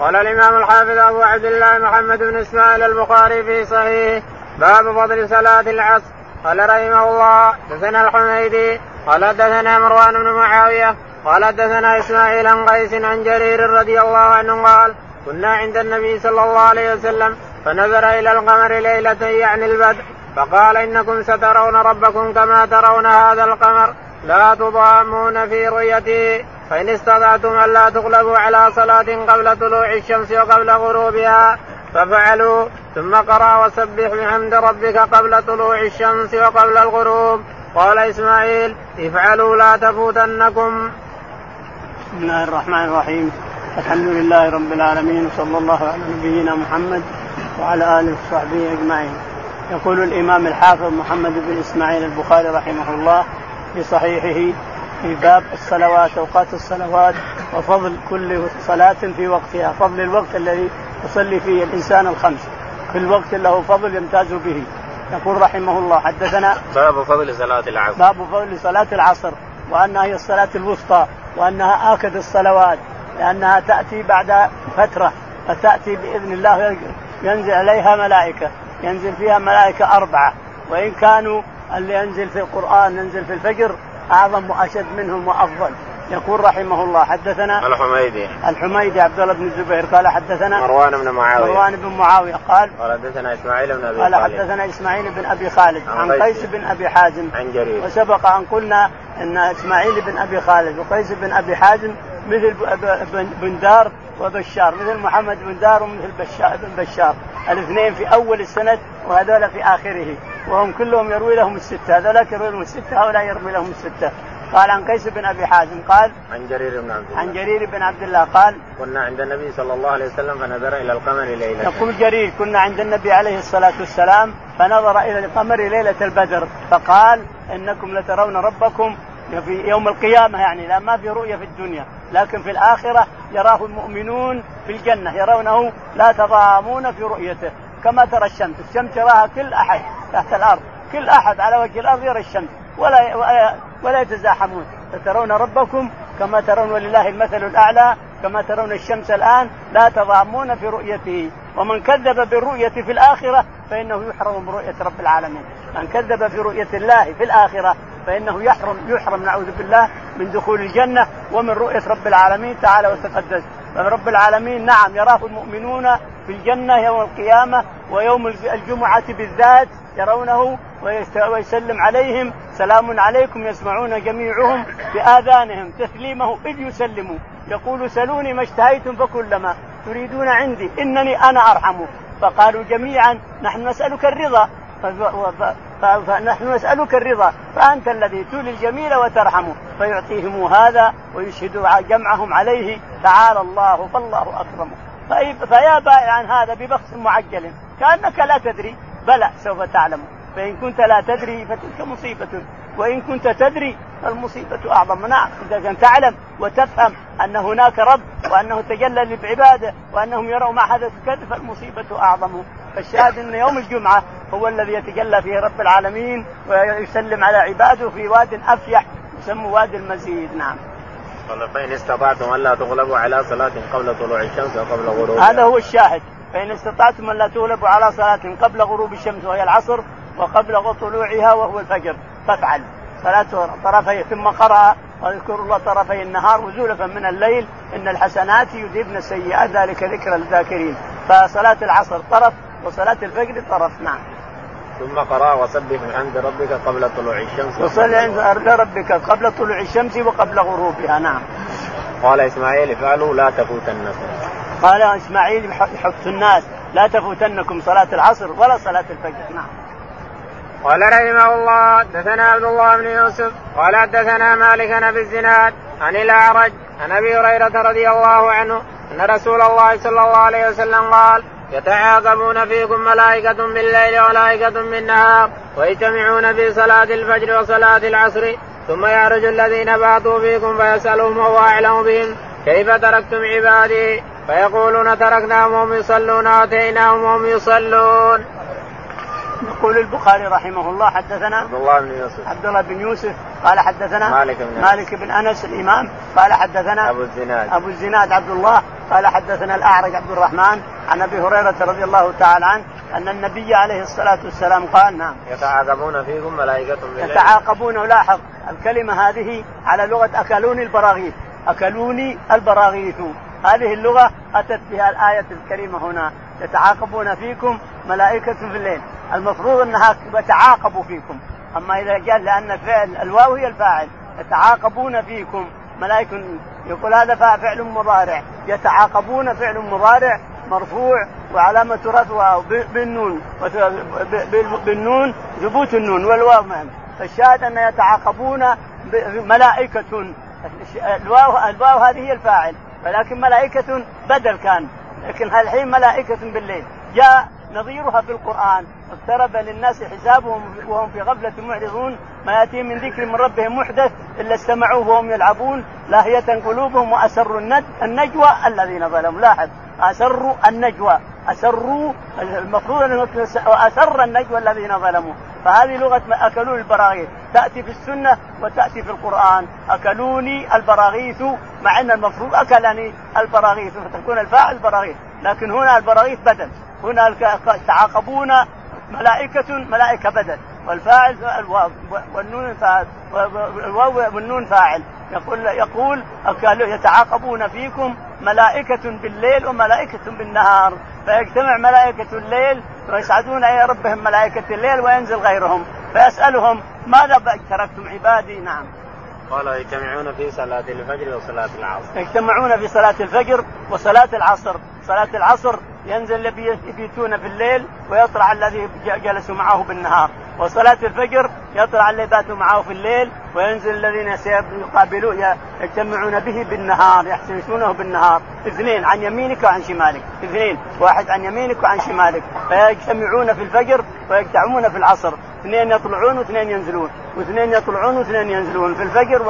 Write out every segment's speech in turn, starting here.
قال الإمام الحافظ أبو عبد الله محمد بن إسماعيل البخاري في صحيحه باب فضل صلاة العصر. قال رحمه الله دثنا الحميدي قال دثنا مروان بن معاوية قال دثنا إسماعيل عن قيس عن جرير رضي الله عنه قال كنا عند النبي صلى الله عليه وسلم فنظر إلى القمر ليلة يعني البدر فقال إنكم سترون ربكم كما ترون هذا القمر لا تضامون في رؤيته فإن استطعتم ألا تغلبوا على صلاة قبل طلوع الشمس وقبل غروبها ففعلوا ثم قرأ وسبح بحمد ربك قبل طلوع الشمس وقبل الغروب. قال إسماعيل افعلوا لا تفوتنكم. بسم الله الرحمن الرحيم. الحمد لله رب العالمين وصلى الله على نبينا محمد وعلى آله وصحبه أجمعين. يقول الإمام الحافظ محمد بن إسماعيل البخاري رحمه الله في صحيحه في باب الصلوات أوقات الصلوات وفضل كل صلاة في وقتها فضل الوقت الذي يصلي فيه الإنسان الخمس. كل وقت له فضل يمتاز به. يقول رحمه الله حدثنا باب فضل صلاة العصر. باب فضل صلاة العصر وأنها هي الصلاة الوسطى وأنها آكد الصلوات لأنها تأتي بعد فترة فتأتي بإذن الله ينزل عليها ملائكة ينزل فيها ملائكة أربعة. وإن كانوا اللي ينزل في القرآن ينزل في الفجر أعظم وأشد منهم وأفضل. يقول رحمه الله حدثنا الحميدي الحميدي عبد الله بن الزبير قال حدثنا مروان بن معاوية. مروان بن معاوية قال قال حدثنا إسماعيل بن أبي قال حدثنا إسماعيل بن أبي خالد. عن, قيس بن أبي حازم. عن جرير. وسبق أن قلنا إن إسماعيل بن أبي خالد وقيس بن أبي حازم مثل بن دار وبشار مثل محمد بن دار ومثل بشار بن بشار. الاثنين في أول السند وهذول في آخره. وهم كلهم يروي لهم الستة. هذولاك يروي لهم الستة هؤلاء يروي لهم الستة. قال عن قيس بن أبي حازم قال عن جرير بن عبد الله. عن جرير بن عبد الله قال كنا عند النبي صلى الله عليه وسلم فنظر إلى القمر ليلة. يقول جرير كنا عند النبي عليه الصلاة والسلام فنظر إلى القمر ليلة البدر فقال إنكم لترون ربكم في يوم القيامة يعني لا ما في رؤية في الدنيا لكن في الآخرة يراه المؤمنون في الجنة يرونه لا تضامون في رؤيته. كما ترى الشمس. الشمس يراها كل أحد تحت الأرض. كل أحد على وجه الأرض يرى الشمس. ولا ولا, يتزاحمون. فترون ربكم كما ترون ولله المثل الأعلى كما ترون الشمس الآن. لا تضامون في رؤيته. ومن كذب بالرؤية في الآخرة فإنه يحرم من رؤية رب العالمين. من كذب في رؤية الله في الآخرة فإنه يحرم يحرم. نعوذ بالله من دخول الجنة ومن رؤية رب العالمين تعالى وتقدس. فرب العالمين نعم يراه المؤمنون في الجنة يوم القيامة ويوم الجمعة بالذات يرونه ويسلم عليهم. سلام عليكم يسمعون جميعهم بآذانهم تسليمه إذ يسلموا يقول سلوني ما اشتهيتم فكلما تريدون عندي إنني أنا أرحم. فقالوا جميعا نحن نسألك الرضا. فنحن نسألك الرضا فأنت الذي تولي الجميل وترحمه فيعطيهم هذا ويشهد جمعهم عليه تعالى الله فالله أكرمه. فيا بائع عن هذا ببخس معجل كأنك لا تدري بلى سوف تعلم. فإن كنت لا تدري فتلك مصيبة. وإن كنت تدري فالمصيبة أعظم. نعم إذا كنت تعلم وتفهم أن هناك رب وأنه تجلى بعباده وأنهم يروا ما حدث كذا فالمصيبة أعظم. فالشاهد أن يوم الجمعة هو الذي يتجلى فيه رب العالمين ويسلم على عباده في واد أفيح يسمى وادي المزيد. نعم. قال فإن استطعتم ألا تغلبوا على صلاة قبل طلوع الشمس وقبل غروبها. هذا هو الشاهد. فإن استطعتم ألا تغلبوا على صلاة قبل غروب الشمس وهي العصر وقبل طلوعها وهو الفجر. فافعل. صلاة طرفي ثم قرأ واذكر الله طرفي النهار وزولفا من الليل إن الحسنات يذهبن السيئات ذلك ذكر للذاكرين فصلاة العصر طرف وصلاة الفجر طرف نعم. ثم قرأ وسبح عند ربك قبل طلوع الشمس وصل عند ربك قبل طلوع الشمس وقبل غروبها نعم. قال إسماعيل افعلوا لا تفوتنكم. قال إسماعيل يحث الناس لا تفوتنكم صلاة العصر ولا صلاة الفجر نعم. قال رحمه الله حدثنا عبد الله بن يوسف قال حدثنا مالك في الزناد عن الأعرج عن أبي هريرة رضي الله عنه أن رسول الله صلى الله عليه وسلم قال يتعاقبون فيكم ملائكة بالليل وملائكة بالنهار ويجتمعون في صلاة الفجر وصلاة العصر ثم يعرج الذين باتوا فيكم فيسألهم وهو أعلم بهم كيف تركتم عبادي فيقولون تركناهم وهم يصلون وآتيناهم وهم يصلون. يقول البخاري رحمه الله حدثنا عبد الله بن يوسف. عبد الله بن يوسف. قال حدثنا مالك بن مالك بن أنس الإمام. قال حدثنا أبو الزناد. أبو الزناد عبد الله. قال حدثنا الأعرج عبد الرحمن عن أبي هريرة رضي الله تعالى عنه أن النبي عليه الصلاة والسلام قال نعم. يتعاقبون فيكم ملائكة بالليل يتعاقبون. لاحظ الكلمة هذه على لغة أكلوني البراغيث. أكلوني البراغيث. هذه اللغة أتت بها الآية الكريمة هنا. يتعاقبون فيكم ملائكة في الليل. المفروض انها يتعاقبوا فيكم. اما اذا قال لأن الفعل الواو هي الفاعل يتعاقبون فيكم. ملائكة يقول هذا فعل مضارع. يتعاقبون فعل مضارع مرفوع وعلامة رفعه بالنون. بالنون ثبوت النون والواو فالشاهد أن يتعاقبون ملائكة. الواو الواو هذه هي الفاعل ولكن ملائكة بدل كان. لكن الحين ملائكة بالليل. جاء نظيرها في القرآن. اقترب للناس حسابهم وهم في غفلة معرضون. ما يأتي من ذكر من ربهم محدث إلا استمعوه وهم يلعبون. لاهية قلوبهم وأسروا النجوى الذين ظلموا. لاحظ. أسروا النجوى. أسروا المفروض أن أسر النجوى الذين ظلموا. فهذه لغة أكلون البراغيث. تأتي في السنة وتأتي في القرآن. أكلوني البراغيث مع أن المفروض أكلني البراغيث فتكون الفاعل البراغيث. لكن هنا البراغيث بدل. هنا تعاقبون ملائكة ملائكة بدل. والفاعل الواو والنون فاعل والنون فاعل. يقول يقول يتعاقبون فيكم ملائكة بالليل وملائكة بالنهار. فيجتمع ملائكة الليل ويسعدون إلى ربهم ملائكة الليل وينزل غيرهم. فيسألهم ماذا تركتم عبادي؟ نعم. قال يجتمعون في صلاة الفجر وصلاة العصر. يجتمعون في صلاة الفجر وصلاة العصر. صلاة العصر ينزل الذي يبيتون في الليل ويطلع الذي جلسوا معه بالنهار. وصلاة الفجر يطلع اللي باتوا معه في الليل وينزل الذين سيقابلون يجتمعون به بالنهار يحتمسونه بالنهار. اثنين عن يمينك وعن شمالك. اثنين واحد عن يمينك وعن شمالك. فيجتمعون في الفجر ويجتمعون في العصر. اثنين يطلعون واثنين ينزلون. واثنين يطلعون واثنين ينزلون في الفجر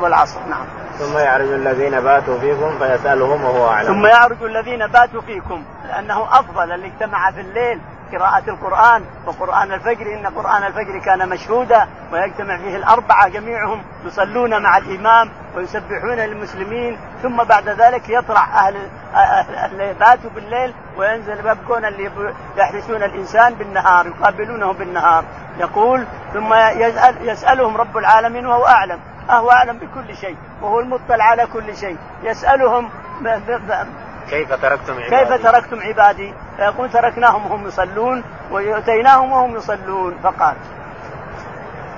والعصر. نعم. ثم يعرج الذين باتوا فيكم فيسألهم وهو أعلم. ثم يعرج الذين باتوا فيكم لأنه أفضل اللي اجتمع في الليل قراءة القرآن وقرآن الفجر. إن قرآن الفجر كان مشهودا ويجتمع فيه الأربعة جميعهم يصلون مع الإمام ويسبحون للمسلمين. ثم بعد ذلك يطلع أهل اللي باتوا بالليل وينزل يبقون اللي يحرسون الإنسان بالنهار يقابلونه بالنهار. يقول ثم يسأل يسألهم رب العالمين وهو أعلم. أهو أعلم بكل شيء وهو المطلع على كل شيء. يسألهم كيف تركتم عبادي؟ كيف تركتم عبادي؟ فيقول تركناهم وهم يصلون واتيناهم وهم يصلون فقال.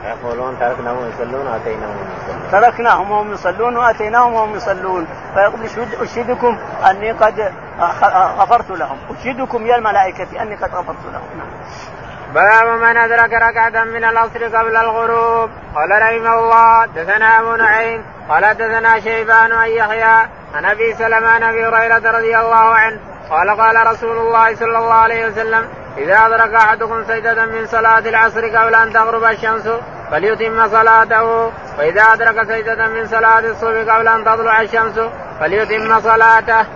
يقولون تركناهم يصلون وآتيناهم وهم يصلون. تركناهم وهم يصلون وآتيناهم وهم يصلون. فيقول أشهدكم أني قد غفرت لهم. أشهدكم يا الملائكة أني قد غفرت لهم. نعم. باب من أدرك ركعة من العصر قبل الغروب. قال رحمه الله دثنا أبو نعيم قال دثنا شيبان ان يحيى عن أبي سلمة عن أبي هريرة رضي الله عنه قال قال رسول الله صلى الله عليه وسلم إذا أدرك أحدكم سجدة من صلاة العصر قبل أن تغرب الشمس فليتم صلاته وإذا أدرك سجدة من صلاة الصبح قبل أن تطلع الشمس فليتم صلاته.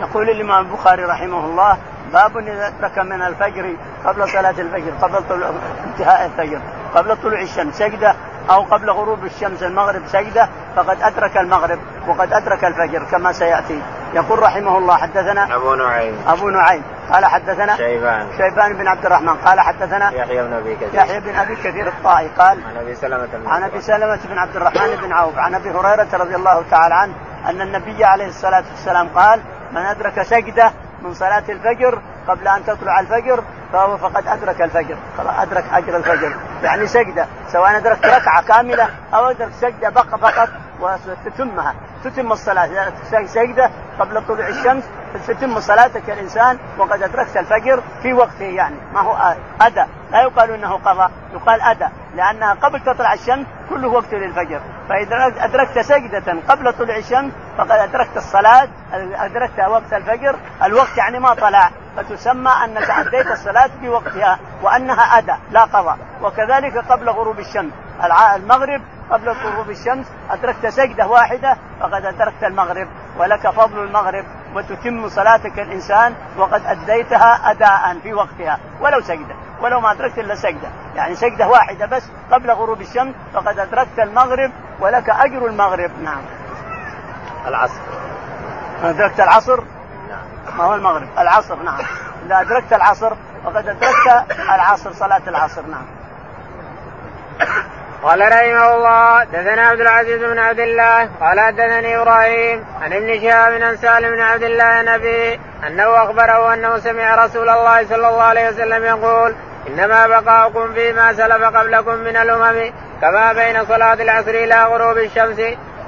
يقول الإمام البخاري رحمه الله باب إذا أدرك من الفجر قبل صلاة الفجر قبل طلوع انتهاء الفجر قبل طلوع الشمس سجدة أو قبل غروب الشمس المغرب سجده فقد أدرك المغرب وقد أدرك الفجر كما سيأتي. يقول رحمه الله حدثنا أبو نعيم. أبو نعيم. قال حدثنا شيبان. شيبان بن عبد الرحمن. قال حدثنا يحيى بن أبي كثير. يحيى بن أبي كثير الطائي قال عن أبي سلمة عن أبي سلمة بن عبد الرحمن بن عوف. عن أبي هريرة رضي الله تعالى عنه أن النبي عليه الصلاة والسلام قال من أدرك سجدة من صلاة الفجر قبل أن تطلع الفجر فهو فقد أدرك الفجر أدرك أجر الفجر. يعني سجدة سواء أدركت ركعة كاملة أو ادرك سجدة بقى فقط وتتمها تتم الصلاة. سجدة قبل طلوع الشمس تتم صلاتك الإنسان وقد أدركت الفجر في وقته يعني. ما هو أدى. لا يقال إنه قضى يقال أدى لانها قبل تطلع الشمس كله وقت للفجر. فإذا أدركت سجدة قبل طلوع الشمس فقد أدركت الصلاة أدركت وقت الفجر. الوقت يعني ما طلع. فتسمى انك اديت الصلاة في وقتها وأنها أدى لا قضى. وكذلك قبل غروب الشمس. المغرب قبل غروب الشمس أدركت سجدة واحدة فقد أدركت المغرب. ولك فضل المغرب وتتم صلاتك الإنسان وقد أديتها أداء في وقتها ولو سجدة ولو ما أدركت إلا سجدة. يعني سجدة واحدة بس قبل غروب الشمس فقد أدركت المغرب ولك أجر المغرب. نعم. العصر. أدركت العصر؟ نعم. ما هو المغرب؟ العصر نعم. إذا أدركت العصر فقد أدركت العصر صلاة العصر نعم. قال رحمه الله دثنا عبد العزيز بن عبد الله قال حدثني إبراهيم عن ابن شهاب بن سالم بن عبد الله النبي أنه أخبره أنه سمع رسول الله صلى الله عليه وسلم يقول إنما بقاؤكم فيما سلف قبلكم من الأمم كما بين صلاة العصر إلى غروب الشمس.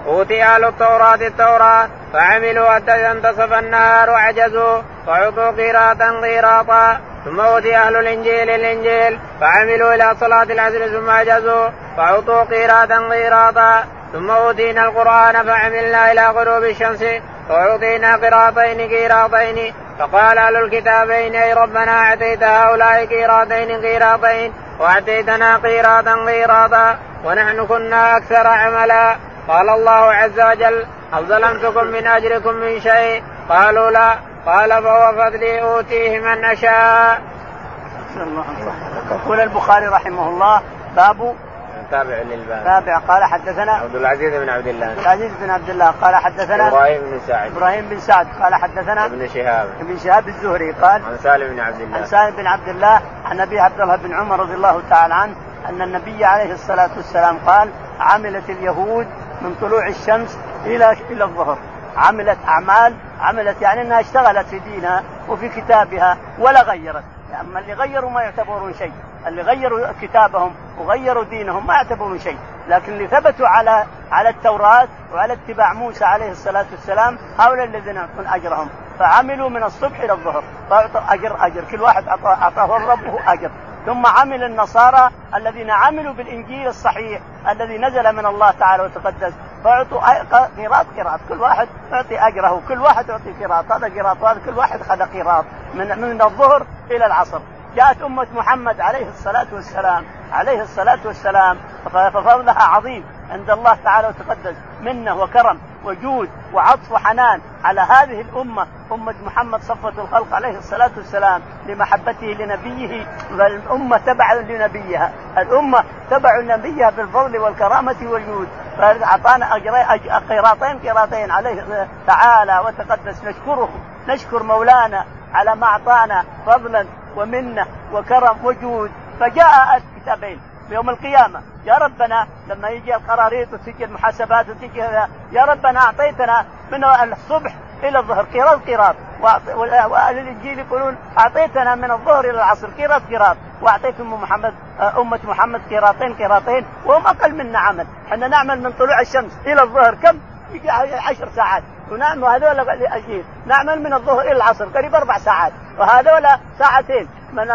أوتي أهل التوراة التوراة فعملوا حتى انتصف النهار وعجزوا وعطوا قيراطا قيراطا. ثم أوتي أهل الإنجيل الإنجيل فعملوا إلى صلاة العصر ثم عجزوا فعطوا قيراطا قيراطا. ثم أوتينا القرآن فعملنا إلى غروب الشمس وأعطينا قراطين قيراطين. فقال أهل الكتابين أي ربنا أعطيت هؤلاء قيراطين قيراطين وأعطيتنا قيراطا قيراطا ونحن كنا أكثر عملا. قال الله عز وجل هل ظلمتكم من أجركم من شيء؟ قالوا لا. قال فهو فضلي أوتيه من أشاء. الله يقول البخاري رحمه الله باب تابع للباب. تابع. قال حدثنا عبد العزيز بن عبد الله. عبد العزيز بن عبد الله. قال حدثنا إبراهيم بن سعد. إبراهيم بن سعد. قال حدثنا ابن شهاب. ابن شهاب الزهري. قال عن سالم بن عبد الله. عن سالم بن عبد الله عن أبي عبد الله بن عمر رضي الله تعالى عنه أن النبي عليه الصلاة والسلام قال عملت اليهود من طلوع الشمس إلى إلى الظهر. عملت أعمال عملت يعني أنها اشتغلت في دينها وفي كتابها ولا غيرت. أما اللي غيروا ما يعتبرون شيء. اللي غيروا كتابهم وغيروا دينهم ما يعتبرون شيء. لكن اللي ثبتوا على على التوراة وعلى اتباع موسى عليه الصلاة والسلام هؤلاء الذين يعطون أجرهم. فعملوا من الصبح إلى الظهر. فأعطوا أجر أجر. كل واحد أعطاه ربه أجر. ثم عمل النصارى الذين عملوا بالإنجيل الصحيح الذي نزل من الله تعالى وتقدس. فاعطوا قيراط قيراط. كل واحد يعطي أجره. كل واحد يعطي قيراط. هذا قيراط وهذا كل واحد اخذ قيراط. من من الظهر إلى العصر. جاءت أمة محمد عليه الصلاة والسلام. عليه الصلاة والسلام. ففضلها عظيم عند الله تعالى وتقدس. منة وكرم وجود وعطف وحنان على هذه الأمة. أمة محمد صفوة الخلق عليه الصلاة والسلام لمحبته لنبيه. فالأمة تبع لنبيها. الأمة تبع نبيها بالفضل والكرامة والجود. فأعطانا قيراطين قيراطين عليه تعالى وتقدس. نشكره. نشكر مولانا على ما أعطانا فضلا ومنة وكرم وجود. فجاء الكتابين يوم القيامة. يا ربنا لما يجي القراريط وتجي المحاسبات وتجي يا ربنا أعطيتنا من الصبح إلى الظهر قيراط قيراط وأهل الإنجيل يقولون أعطيتنا من الظهر إلى العصر قيراط قيراط وأعطيت أم محمد أمة محمد قيراطين قيراطين وهم أقل منا عمل. إحنا نعمل من طلوع الشمس إلى الظهر كم؟ عشر ساعات. ونعم وهذول أجيب نعمل من الظهر إلى العصر قريب أربع ساعات. وهذول ساعتين. من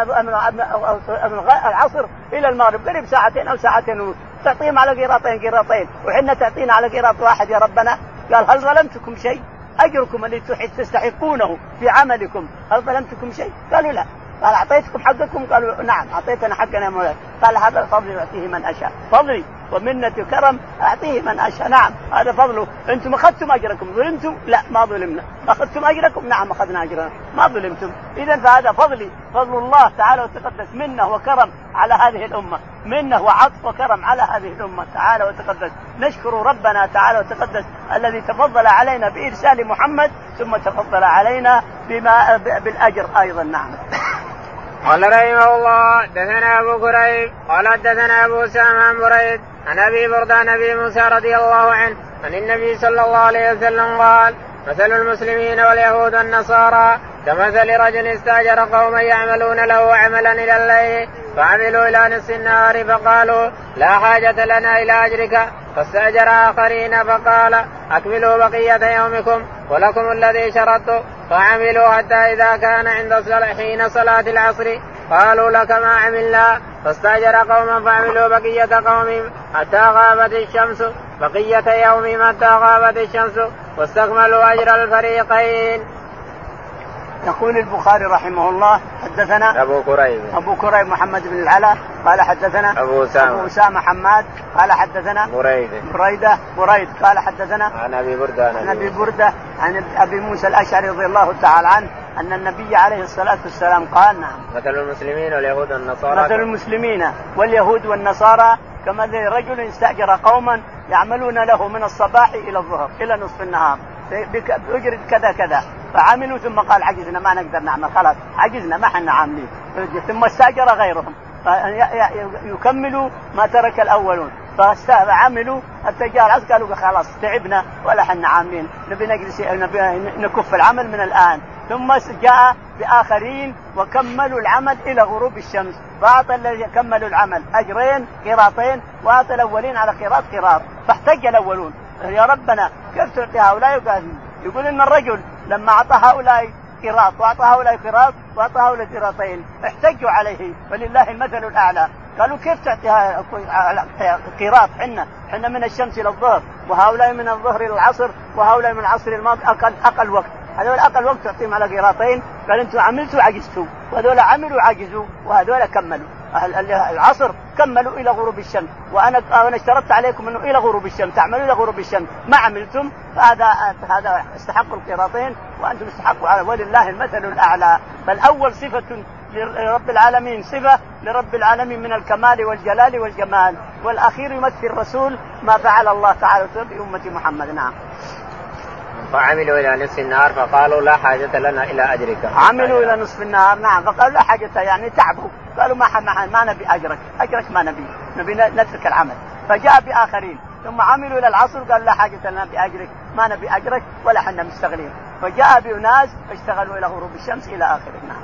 العصر إلى المغرب قريب ساعتين أو ساعتين ونص تعطيهم على قيراطين قيراطين. وحنا تعطينا على قيراط واحد يا ربنا. قال هل ظلمتكم شيء؟ أجركم الذي تستحقونه في عملكم. هل ظلمتكم شيء؟ قالوا لا. قال أعطيتكم حقكم؟ قالوا نعم أعطيتنا حقنا يا مولاي قال هذا الفضل يعطيه من أشاء. فضلي ومنة كرم أعطيه من أشاء. نعم هذا فضله. أنتم أخذتم أجركم. ظلمتم؟ لا ما ظلمنا. أخذتم أجركم؟ نعم أخذنا أجرنا. ما ظلمتم. اذا فهذا فضلي. فضل الله تعالى وتقدس منة وكرم على هذه الأمة. منة وعطف وكرم على هذه الأمة تعالى وتقدس. نشكر ربنا تعالى وتقدس الذي تفضل علينا بإرسال محمد ثم تفضل علينا بما بالأجر أيضا. نعم. قال رحمه الله دثنا أبو كريب. قال دثنا أبو أسامة عن بريد عن أبي بردان أبي موسى رضي الله عنه عن النبي صلى الله عليه وسلم قال مثل المسلمين واليهود والنصارى كمثل رجل استاجر قوما يعملون له عملا إلى الليل فعملوا إلى نصف النهار فقالوا لا حاجة لنا إلى أجرك. فاستأجر آخرين فقال أكملوا بقية يومكم ولكم الذي شرطت فعملوا حتى إذا كان عند حين صلاة العصر. قالوا لك ما عملنا. فاستأجر قوما فعملوا بقية قوم حتى غابت الشمس. بقية يوم حتى غابت الشمس؟ واستكملوا أجر الفريقين. يقول البخاري رحمه الله حدثنا أبو كريب أبو كريب محمد بن العلا قال حدثنا أبو اسامه أبو اسامه حماد قال حدثنا بريدة. بريدة بريد قال حدثنا عن أبي بردة عن أبي بردة عن أبي موسى الأشعري رضي الله تعالى عنه أن النبي عليه الصلاة والسلام قال نعم. مثل المسلمين واليهود والنصارى. مثل المسلمن واليهود والنصارى كمثل رجل استأجر قوما يعملون له من الصباح إلى الظهر إلى نصف النهار باجره كذا كذا. فعملوا ثم قال عجزنا ما نقدر نعمل خلاص. عجزنا ما إحنا عاملين. ثم استأجر غيرهم. يكملوا ما ترك الأولون. فعملوا التجار. قالوا خلاص تعبنا ولا إحنا عاملين. نبي نجلس نبي نكف العمل من الآن. ثم جاء بآخرين وكملوا العمل إلى غروب الشمس. فاعطى الذي كملوا العمل. أجرين قراطين واعطى الأولين على قراط قراط فاحتج الأولون. يا ربنا كيف تعطي هؤلاء؟ يقول إن الرجل لما أعطى هؤلاء قراط وأعطى هؤلاء قراط وأعطى هؤلاء قراطين احتجوا عليه. ولله المثل الأعلى. قالوا كيف تعطيها قراط؟ حنا حنا من الشمس إلى الظهر وهؤلاء من الظهر إلى العصر وهؤلاء من العصر الماضي أقل أقل وقت. هذول أقل وقت تعطيهم على قراطين قال أنتم عملتوا عجزتوا وهذول عملوا عجزوا وهذول كملوا. العصر كملوا إلى غروب الشمس. وأنا أنا اشترطت عليكم إنه إلى غروب الشمس. تعملوا إلى غروب الشمس. ما عملتم فهذا هذا استحقوا القراطين وأنتم استحقوا على ولله المثل الأعلى. فالأول صفة لرب العالمين صفة لرب العالمين من الكمال والجلال والجمال. والأخير يمثل الرسول ما فعل الله تعالى بامه محمد. نعم. فعملوا إلى نصف النهار فقالوا لا حاجة لنا إلى أجرك. عملوا إلى نصف النهار نعم فقالوا لا حاجة يعني تعبوا. قالوا ما ما, ما نبي أجرك أجرك ما نبي نبي نترك العمل. فجاء بآخرين ثم عملوا إلى العصر قال لا حاجة لنا بأجرك ما نبي أجرك ولا إحنا مستغلين. فجاء باناس فاشتغلوا إلى غروب الشمس إلى آخره نعم.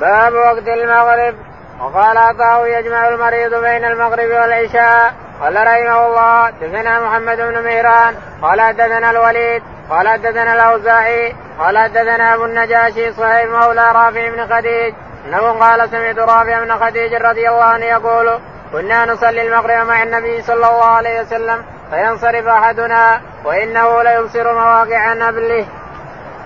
باب وقت المغرب. وقال عطاء يجمع المريض بين المغرب والعشاء. قال رحمه الله دثنا محمد بن مهران. قال حدثنا الوليد. قال حدثنا الأوزاعي قال حدثنا أبو النجاشي صهيب مولى رافع بن خديج أنه قال سمعت رافع بن خديج رضي الله عنه يقول كنا نصلي المغرب مع النبي صلى الله عليه وسلم فينصرف أحدنا وإنه ليبصر مواقع نبله.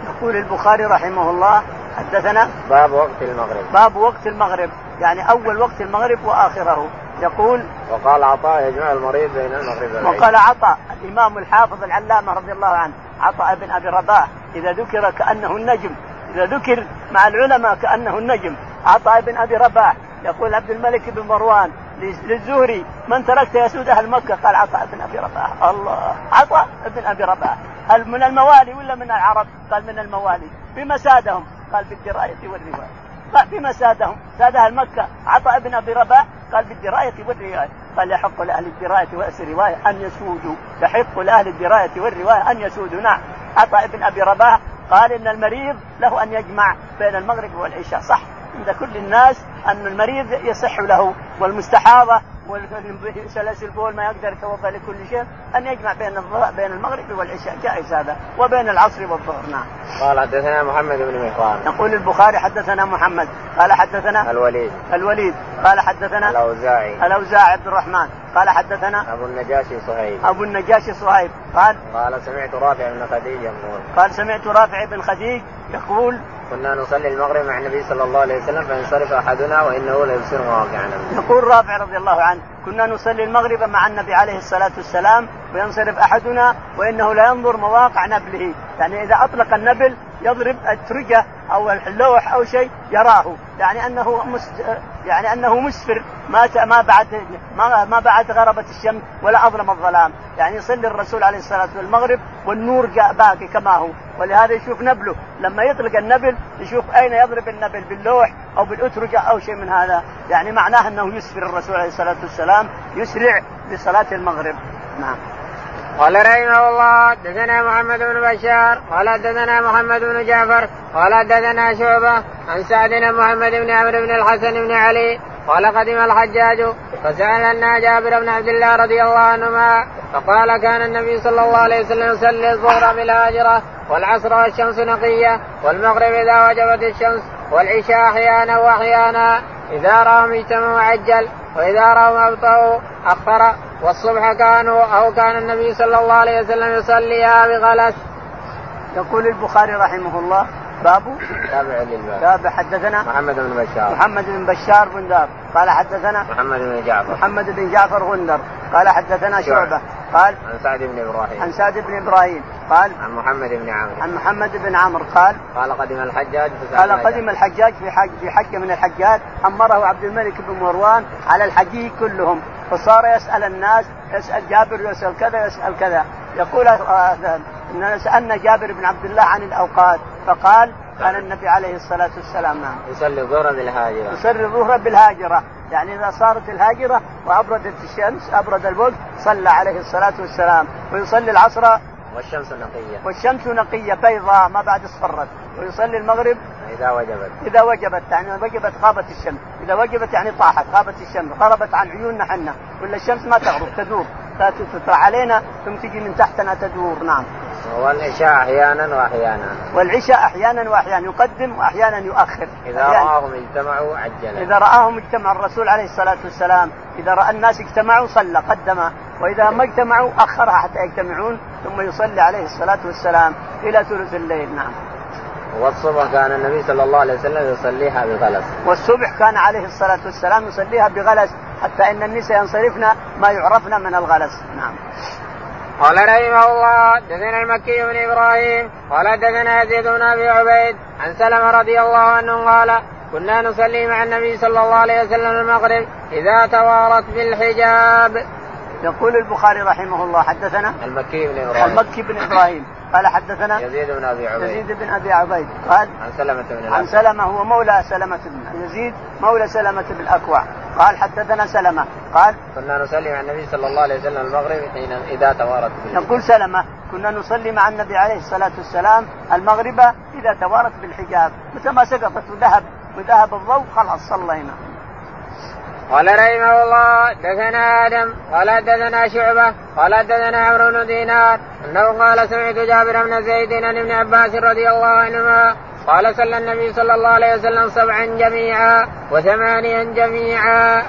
يقول البخاري رحمه الله حدثنا باب وقت المغرب. باب وقت المغرب يعني أول وقت المغرب وآخره. يقول وقال عطاء يجمع المريض بين المغرب والعشاء. وقال عطاء الإمام الحافظ العلامة رضي الله عنه عطاء بن أبي رباح إذا ذكر كأنه النجم إذا ذكر مع العلماء كأنه النجم عطاء بن أبي رباح يقول عبد الملك بن مروان للزهري من تركت يسود أهل مكة؟ قال عطاء بن أبي رباح الله. عطاء بن أبي رباح هل من الموالي ولا من العرب؟ قال من الموالي. بما سادهم؟ قال بالدراية والرواية. قال بما سادهم؟ ساد أهل مكة. عطاء بن أبي رباح؟ قال بالدراية والرواية. قال يحق لأهل الدراية والرواية أن يسودوا. يحق لأهل الدراية والرواية أن يسودوا. نعم. عطاء بن أبي رباح قال إن المريض له أن يجمع بين المغرب والعشاء. صح. عند كل الناس أن المريض يصح له والمستحاضة وسلاسل البول ما يقدر يتوضأ لكل شيء أن يجمع بين بين المغرب والعشاء. جائز هذا. وبين العصر والظهر نعم. قال حدثنا محمد بن مهران. يقول البخاري حدثنا محمد. قال حدثنا الوليد. الوليد. قال حدثنا الأوزاعي. الأوزاعي عبد الرحمن. قال حدثنا أبو النجاشي صهيب. أبو النجاشي صهيب. قال قال سمعت رافع بن خديج يقول. قال سمعت رافع بن خديج يقول كنا نصلي المغرب مع النبي صلى الله عليه وسلم فينصرف أحدنا وإنه ليبصر مواقعنا. يقول رافع رضي الله عنه كنا نصلي المغرب مع النبي عليه الصلاة والسلام وينصرف أحدنا وإنه لا ينظر مواقع نبله، يعني إذا أطلق النبل يضرب الترجه أو اللوح أو شيء يراه، يعني أنه مس يعني أنه مسفر. ما ما بعد ما, ما بعد غربت الشمس ولا أظلم الظلام، يعني يصلي الرسول عليه الصلاة والسلام المغرب والنور جاء باقي كما هو، ولهذا يشوف نبله، لما يطلق النبل يشوف أين يضرب النبل باللوح أو بالأترجة أو شيء من هذا، يعني معناه أنه يسفر الرسول عليه الصلاة والسلام يسرع لصلاة المغرب. نعم. قال رحمه الله حدثنا محمد بن بشار قال حدثنا محمد بن جعفر قال حدثنا شعبة عن سعد بن محمد بن عمرو بن الحسن بن علي قال قدم الحجاج فسالنا جابر بن عبد الله رضي الله عنهما فقال كان النبي صلى الله عليه وسلم يصلي الظهر بالهاجره والعصر والشمس نقية والمغرب إذا وجبت الشمس والعشاء أحيانا وأحيانا إذا راهم اجتمعوا عجل وإذا راهم ابطأوا اخر والصبح كانوا أو كان النبي صلى الله عليه وسلم يصليها بغلس. يقول البخاري رحمه الله باب تابع للباب باب حدثنا؟ محمد بن بشار. محمد بن بشار بن دار قال حدثنا؟ محمد بن جعفر. محمد بن جعفر غندر. قال حدثنا شعبة. قال؟ عن سعد بن إبراهيم. عن سعد بن إبراهيم. قال؟ عن محمد بن عمرو. عن محمد بن عمرو. قال؟ قال قدم الحجاج قال قدم الحجاج في حج في حجه من الحجات أمره عبد الملك بن مروان على الحجيه كلهم. فصار يسأل الناس يسأل جابر يسأل كذا يسأل كذا. يقول اننا سألنا جابر بن عبد الله عن الأوقات. فقال كان النبي عليه الصلاة والسلام نعم. يصلي الظهر بالهاجره يصلي الظهر بالهاجرة. يعني إذا صارت الهاجرة وأبردت الشمس أبرد الوقت صلى عليه الصلاة والسلام. ويصلي العصر. والشمس نقية. والشمس نقية بيضاء ما بعد اصفرت. ويصلي المغرب. إذا وجبت. إذا وجبت يعني وجبت غابت الشمس. إذا وجبت يعني طاحت غابت الشمس غربت عن عيوننا حنا. ولا الشمس ما تغرب تدور تطلع علينا ثم تجي من تحتنا تدور. نعم. والعشاء أحيانا واحيانا. والعشاء أحيانا واحيانا يقدم واحيانا يؤخر. إذا رآهم اجتمعوا عجل إذا رآهم اجتمع الرسول عليه الصلاة والسلام إذا رأى الناس اجتمعوا صلى قدم. وإذا ما اجتمعوا اخرها حتى يجتمعون ثم يصلي عليه الصلاة والسلام إلى ثلث الليل. نعم. والصبح كان النبي صلى الله عليه وسلم يصليها بغلس. والصبح كان عليه الصلاة والسلام يصليها بغلس حتى إن النساء ينصرفن ما يعرفن من الغلس. نعم. قال رحمه الله دثنا المكي بن إبراهيم قال دثنا يزيد بن أبي عبيد عن سلمة رضي الله عنه قال كنا نصلي مع النبي صلى الله عليه وسلم المغرب إذا توارت بالحجاب. يقول البخاري رحمه الله حدثنا المكي بن إبراهيم. المكي بن إبراهيم. قال حدثنا يزيد بن أبي عبيد. يزيد بن أبي عبيد. قال عن سلمة بن عن سلمة هو مولى سلمة بن يزيد مولى سلمة بن الأكوع. قال حدثنا سلمة. قال كنا نصلي مع النبي صلى الله عليه وسلم المغرب حين إذا توارت بالحجاب يقول سلمة كنا نصلي مع النبي عليه الصلاة والسلام المغرب إذا توارت بالحجاب. متى ما سقطت وذهب وذهب الضوء خلاص صلينا. قال رحمه الله دثنا آدم قال دثنا شعبة قال دثنا عمرو بن دينار أنه قال سمعت جابر بن زيد عن ابن عباس رضي الله عنهما قال صلى النبي صلى الله عليه وسلم سبعا جميعا وثمانيا جميعا.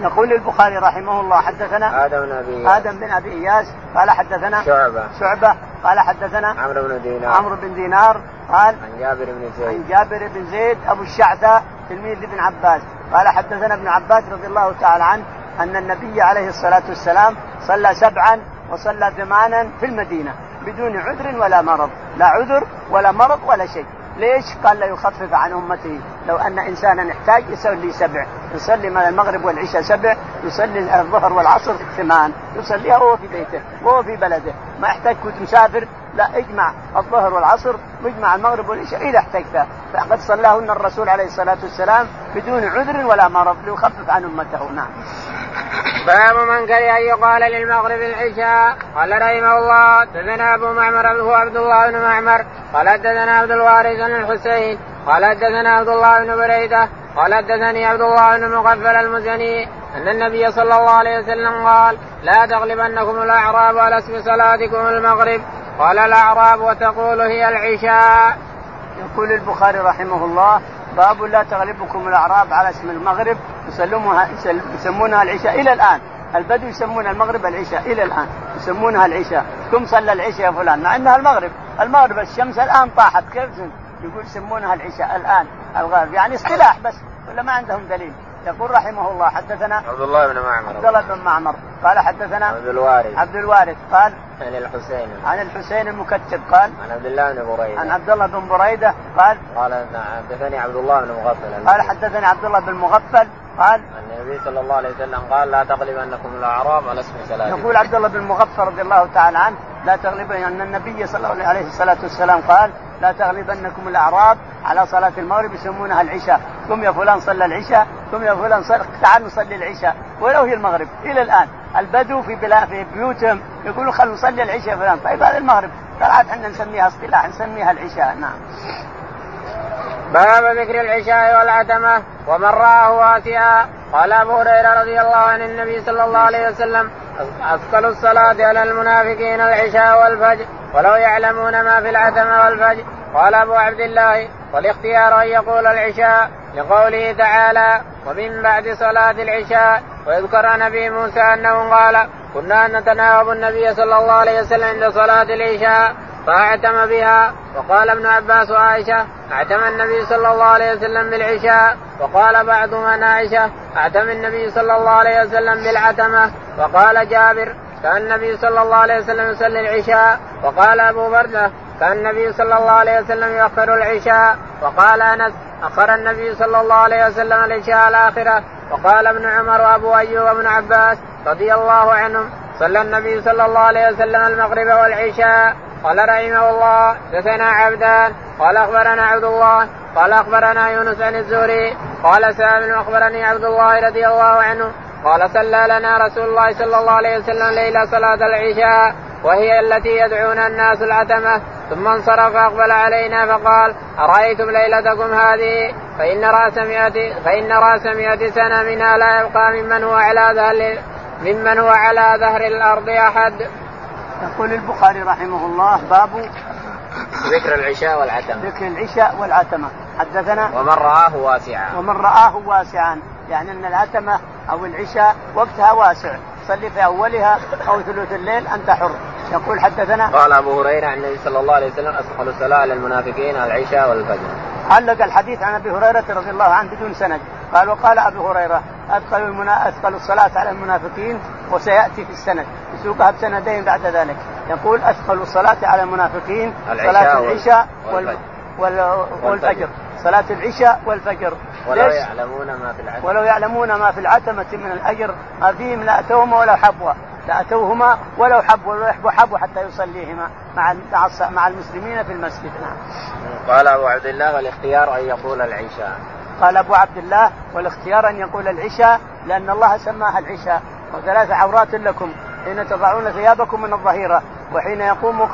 يقول البخاري رحمه الله حدثنا آدم بن أبي آدم بن أبي إياس قال حدثنا شعبة. شعبة قال حدثنا عمرو بن دينار. عمرو بن دينار قال عن جابر بن زيد. عن جابر بن زيد أبو الشعثاء تلميذ ابن عباس. قال حدثنا ابن عباس رضي الله تعالى عنه أن النبي عليه الصلاة والسلام صلى سبعا وصلى ثمانا في المدينة بدون عذر ولا مرض. لا عذر ولا مرض ولا شيء. ليش؟ قال لا يخفف عن امته، لو أن انسانا احتاج يصلي سبع، يصلي من المغرب والعشاء سبع، يصلي الظهر والعصر ثمان، يصليها وهو في بيته، وهو في بلده، ما يحتاج كنت مسافر، لا اجمع الظهر والعصر واجمع المغرب والعشاء إذا احتجت، فقد صلاهن الرسول عليه الصلاة والسلام بدون عذر ولا مرض ليخفف عن أمته، نعم. باب من كره أن يقال للمغرب العشاء. قال رحمه الله دثنا أبو معمر هو عبد الله بن معمر. قال حدثنا عبد الوارث بن الحسين. قال حدثنا عبد الله بن بريدة. قال حدثني عبد الله بن مغفل المزني. أن النبي صلى الله عليه وسلم قال لا تغلبنكم الأعراب على اسم صلاتكم المغرب. قال الأعراب وتقول هي العشاء. يقول البخاري رحمه الله باب لا تغلبكم الأعراب على اسم المغرب يسلمونها يسمونها العشاء إلى الآن. البدو يسمون المغرب العشاء إلى الآن يسمونها العشاء. كم صلى العشاء يا فلان؟ مع إنها المغرب. المغرب الشمس الآن طاحت كيف؟ يقول يسمونها العشاء الآن الغرب. يعني اصطلاح بس ولا ما عندهم دليل؟ يقول رحمه الله حدثنا عبد الله بن معمر. عبد الله بن معمر. قال حدثنا عبد الوارث. عبد الوارث. قال عن الحسين. عن الحسين المكتب. قال عن عبد الله بن بريدة. عن عبد الله بن بريدة. قال قال حدثني عبد الله بن مغفل. قال حدثني عبد الله بن مغفل. قال النبي صلى الله عليه وسلم قال لا تغلبنكم الاعراب على اسم سلام يقول عبد الله بن مغفل رضي الله تعالى عنه لا تغلبن أن النبي صلى الله عليه الصلاه والسلام قال لا تغلبنكم الأعراب على صلاة المغرب يسمونها العشاء، قم يا فلان صلى العشاء، قم يا فلان صل تعال نصلي العشاء، ولو هي المغرب إلى الآن البدو في بلا في بيوتهم يقولوا خلوا نصلي العشاء فلان، طيب هذا المغرب، عاد إحنا نسميها اصطلاح نسميها العشاء، نعم. باب ذكر العشاء والعتمة ومن رآه واسعا قال أبو هريرة رضي الله عن النبي صلى الله عليه وسلم أثقل الصلاة على المنافقين العشاء والفجر ولو يعلمون ما في العتمة والفجر. قال أبو عبد الله والاختيار أن يقول العشاء لقوله تعالى ومن بعد صلاة العشاء ويذكر عن أبي موسى أنه قال كنا نتناوب النبي صلى الله عليه وسلم عند صلاة العشاء فاعتم بها وقال ابن عباس وعائشة اعتم النبي صلى الله عليه وسلم بالعشاء وقال بعضهم عن عائشة اعتم النبي صلى الله عليه وسلم بالعتمة وقال جابر كان النبي صلى الله عليه وسلم يصلي العشاء وقال أبو برده كان النبي صلى الله عليه وسلم يؤخر العشاء وقال أنس أخر النبي صلى الله عليه وسلم العشاء الآخرة وقال ابن عمر وأبو أيوب وابن عباس رضي الله عنهم. صلى النبي صلى الله عليه وسلم المغرب والعشاء. قال رحمه الله دثنا عبدان قال أخبرنا عبد الله قال أخبرنا يونس عن الزهري قال سالم أخبرني عبد الله رضي الله عنه قال صلى لنا رسول الله صلى الله عليه وسلم ليلة صلاة العشاء وهي التي يدعون الناس العتمه ثم انصرف فأقبل علينا فقال أرأيتم ليلتكم هذه؟ فإن رأس مئة فإن رأس مئة سنة منها لا يبقى ممن هو على ظهر ممن هو على ظهر الأرض أحد. يقول البخاري رحمه الله باب ذكر العشاء والعتمة. ذكر العشاء والعتمة. حدثنا ومن رآه واسعا. ومن رآه واسعا. يعني أن العتمة أو العشاء وقتها واسع. صلي في أولها أو ثلث الليل أنت حر يقول حدثنا قال أبو هريرة عن النبي صلى الله عليه وسلم أثقل الصلاة على المنافقين العشاء والفجر. علق الحديث عن أبي هريرة رضي الله عنه بدون سند. قال وقال أبو هريرة اثقل المنا... اثقل الصلاة على المنافقين وسيأتي في السند يسوقها بسندين بعد ذلك. يقول اثقل الصلاة على المنافقين صلاة العشاء وال... وال... والفجر. صلاة العشاء والفجر. ولو يعلمون ما في العتمة. ولو يعلمون ما في العتمة من الأجر ما فيهم لأتوهم ولو حبوا لأتوهما ولو حبوا ولو يحبوا حبوا حتى يصليهما مع مع المسلمين في المسجد. نعم. قال أبو عبد الله والإختيار أن يقول العشاء. قال أبو عبد الله والاختيار أن يقول العشاء لأن الله سماها العشاء. وثلاث عورات لكم حين تضعون ثيابكم من الظهيرة وحين يقوم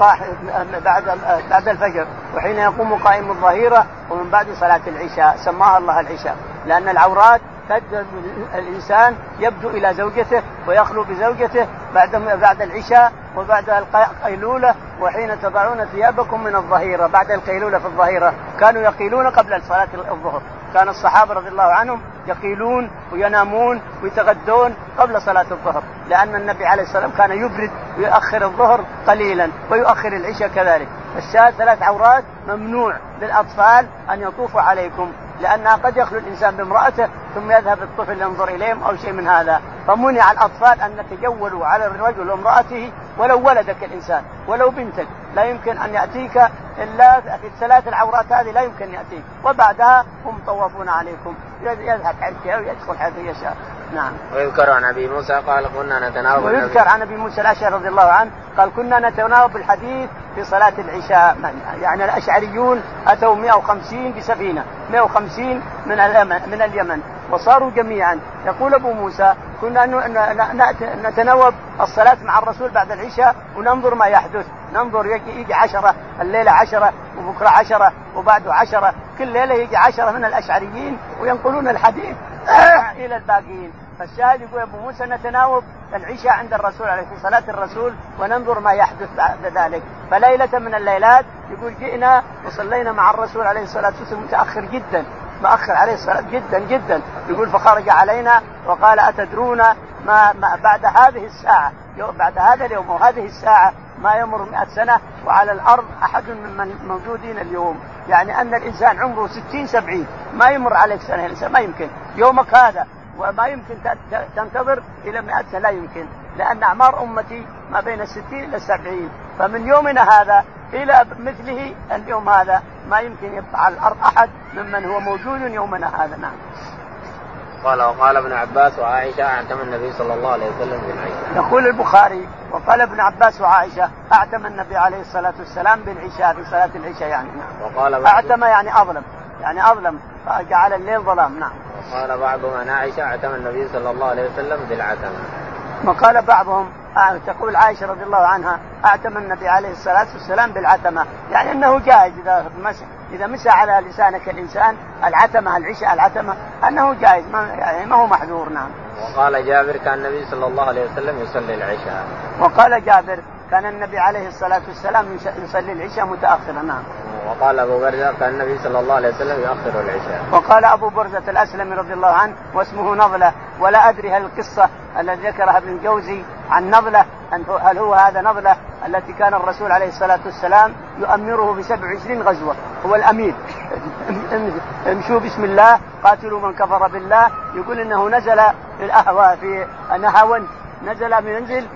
بعد بعد الفجر وحين يقوم قائم الظهيرة ومن بعد صلاة العشاء. سماها الله العشاء. لأن العورات الإنسان يبدو إلى زوجته ويخلو بزوجته بعد بعد العشاء وبعد القيلولة وحين تضعون ثيابكم من الظهيرة بعد القيلولة في الظهيرة. كانوا يقيلون قبل صلاة الظهر. كان الصحابة رضي الله عنهم يقيلون وينامون ويتغدون قبل صلاة الظهر لأن النبي عليه الصلاه والسلام كان يبرد ويؤخر الظهر قليلا ويؤخر العشاء كذلك. الشاهد ثلاث عورات ممنوع للأطفال أن يطوفوا عليكم. لأنها قد يخلو الإنسان بامرأته ثم يذهب الطفل ينظر إليهم أو شيء من هذا. فمنع الأطفال أن يتجولوا على الرجل وامرأته ولو ولدك الإنسان ولو بنتك. لا يمكن أن يأتيك إلا في الثلاث العورات هذه لا يمكن يأتيك. وبعدها هم طوافون عليكم. يذهب حيث ويدخل حيث يشاء. نعم. ويذكر عن أبي موسى قال كنا نتناوب ويذكر عن أبي موسى الأشعري رضي الله عنه قال كنا نتناوب الحديث في صلاة العشاء. يعني الأشعريون أتوا 150 بسفينة 150 من اليمن من اليمن وصاروا جميعا. يقول أبو موسى كنا نتناوب الصلاة مع الرسول بعد العشاء وننظر ما يحدث. ننظر يجي, يجي عشرة الليلة عشرة وبكرة عشرة وبعده عشرة. كل ليلة يجي عشرة من الأشعريين وينقلون الحديث إلى الباقيين. فالشاهد يقول أبو موسى نتناوب العشاء عند الرسول عليه في صلاة الرسول وننظر ما يحدث بعد ذلك. فليلة من الليلات يقول جئنا وصلينا مع الرسول عليه الصلاة والسلام متأخر جدا مأخر عليه الصلاة جدا جدا. يقول فخرج علينا وقال أتدرون ما, ما بعد هذه الساعة؟ بعد هذا اليوم وهذه الساعة ما يمر مئة سنة وعلى الأرض أحد من موجودين اليوم. يعني أن الإنسان عمره ستين سبعين ما يمر عليك سنة الإنسان ما يمكن. يومك هذا وما يمكن تنتظر إلى مئة سنة لا يمكن لأن أعمار أمتي ما بين الستين إلى السبعين فمن يومنا هذا إلى مثله اليوم هذا ما يمكن يبقى على الأرض أحد ممن هو موجود يومنا هذا. نعم. قال وقال ابن عباس وعائشة أعتم النبي صلى الله عليه وسلم بالعشاء. يقول البخاري وقال ابن عباس وعائشة أعتم النبي عليه الصلاة والسلام بالعشاء في صلاة العشاء يعني. نعم. وقال أعتم يعني أظلم. يعني أظلم فجعل الليل ظلام نعم وقال بعضهم أن عائشة أعتم النبي صلى الله عليه وسلم بالعتمة وقال بعضهم تقول عائشة رضي الله عنها أعتم النبي عليه الصلاة والسلام بالعتمة، يعني إنه جائز إذا مسح إذا مسى على لسانك الإنسان العتمة العشاء العتمة أنه جائز ما يعني ما هو محذور نعم. وقال جابر كان النبي صلى الله عليه وسلم يصلي العشاء. وقال جابر كان النبي عليه الصلاة والسلام يصلي العشاء متأخرا نعم. وقال أبو برزة كان النبي صلى الله عليه وسلم يؤخر العشاء. وقال أبو برزة الاسلمي رضي الله عنه واسمه نضله ولا أدري هل القصة التي ذكرها ابن الجوزي عن نضله هل هو هذا نضله التي كان الرسول عليه الصلاة والسلام يؤمره ب 27 غزوة؟ هو الامير امشوا بسم الله قاتلوا من كفر بالله. يقول إنه نزل في الأهواء في نهاوند نزل منزل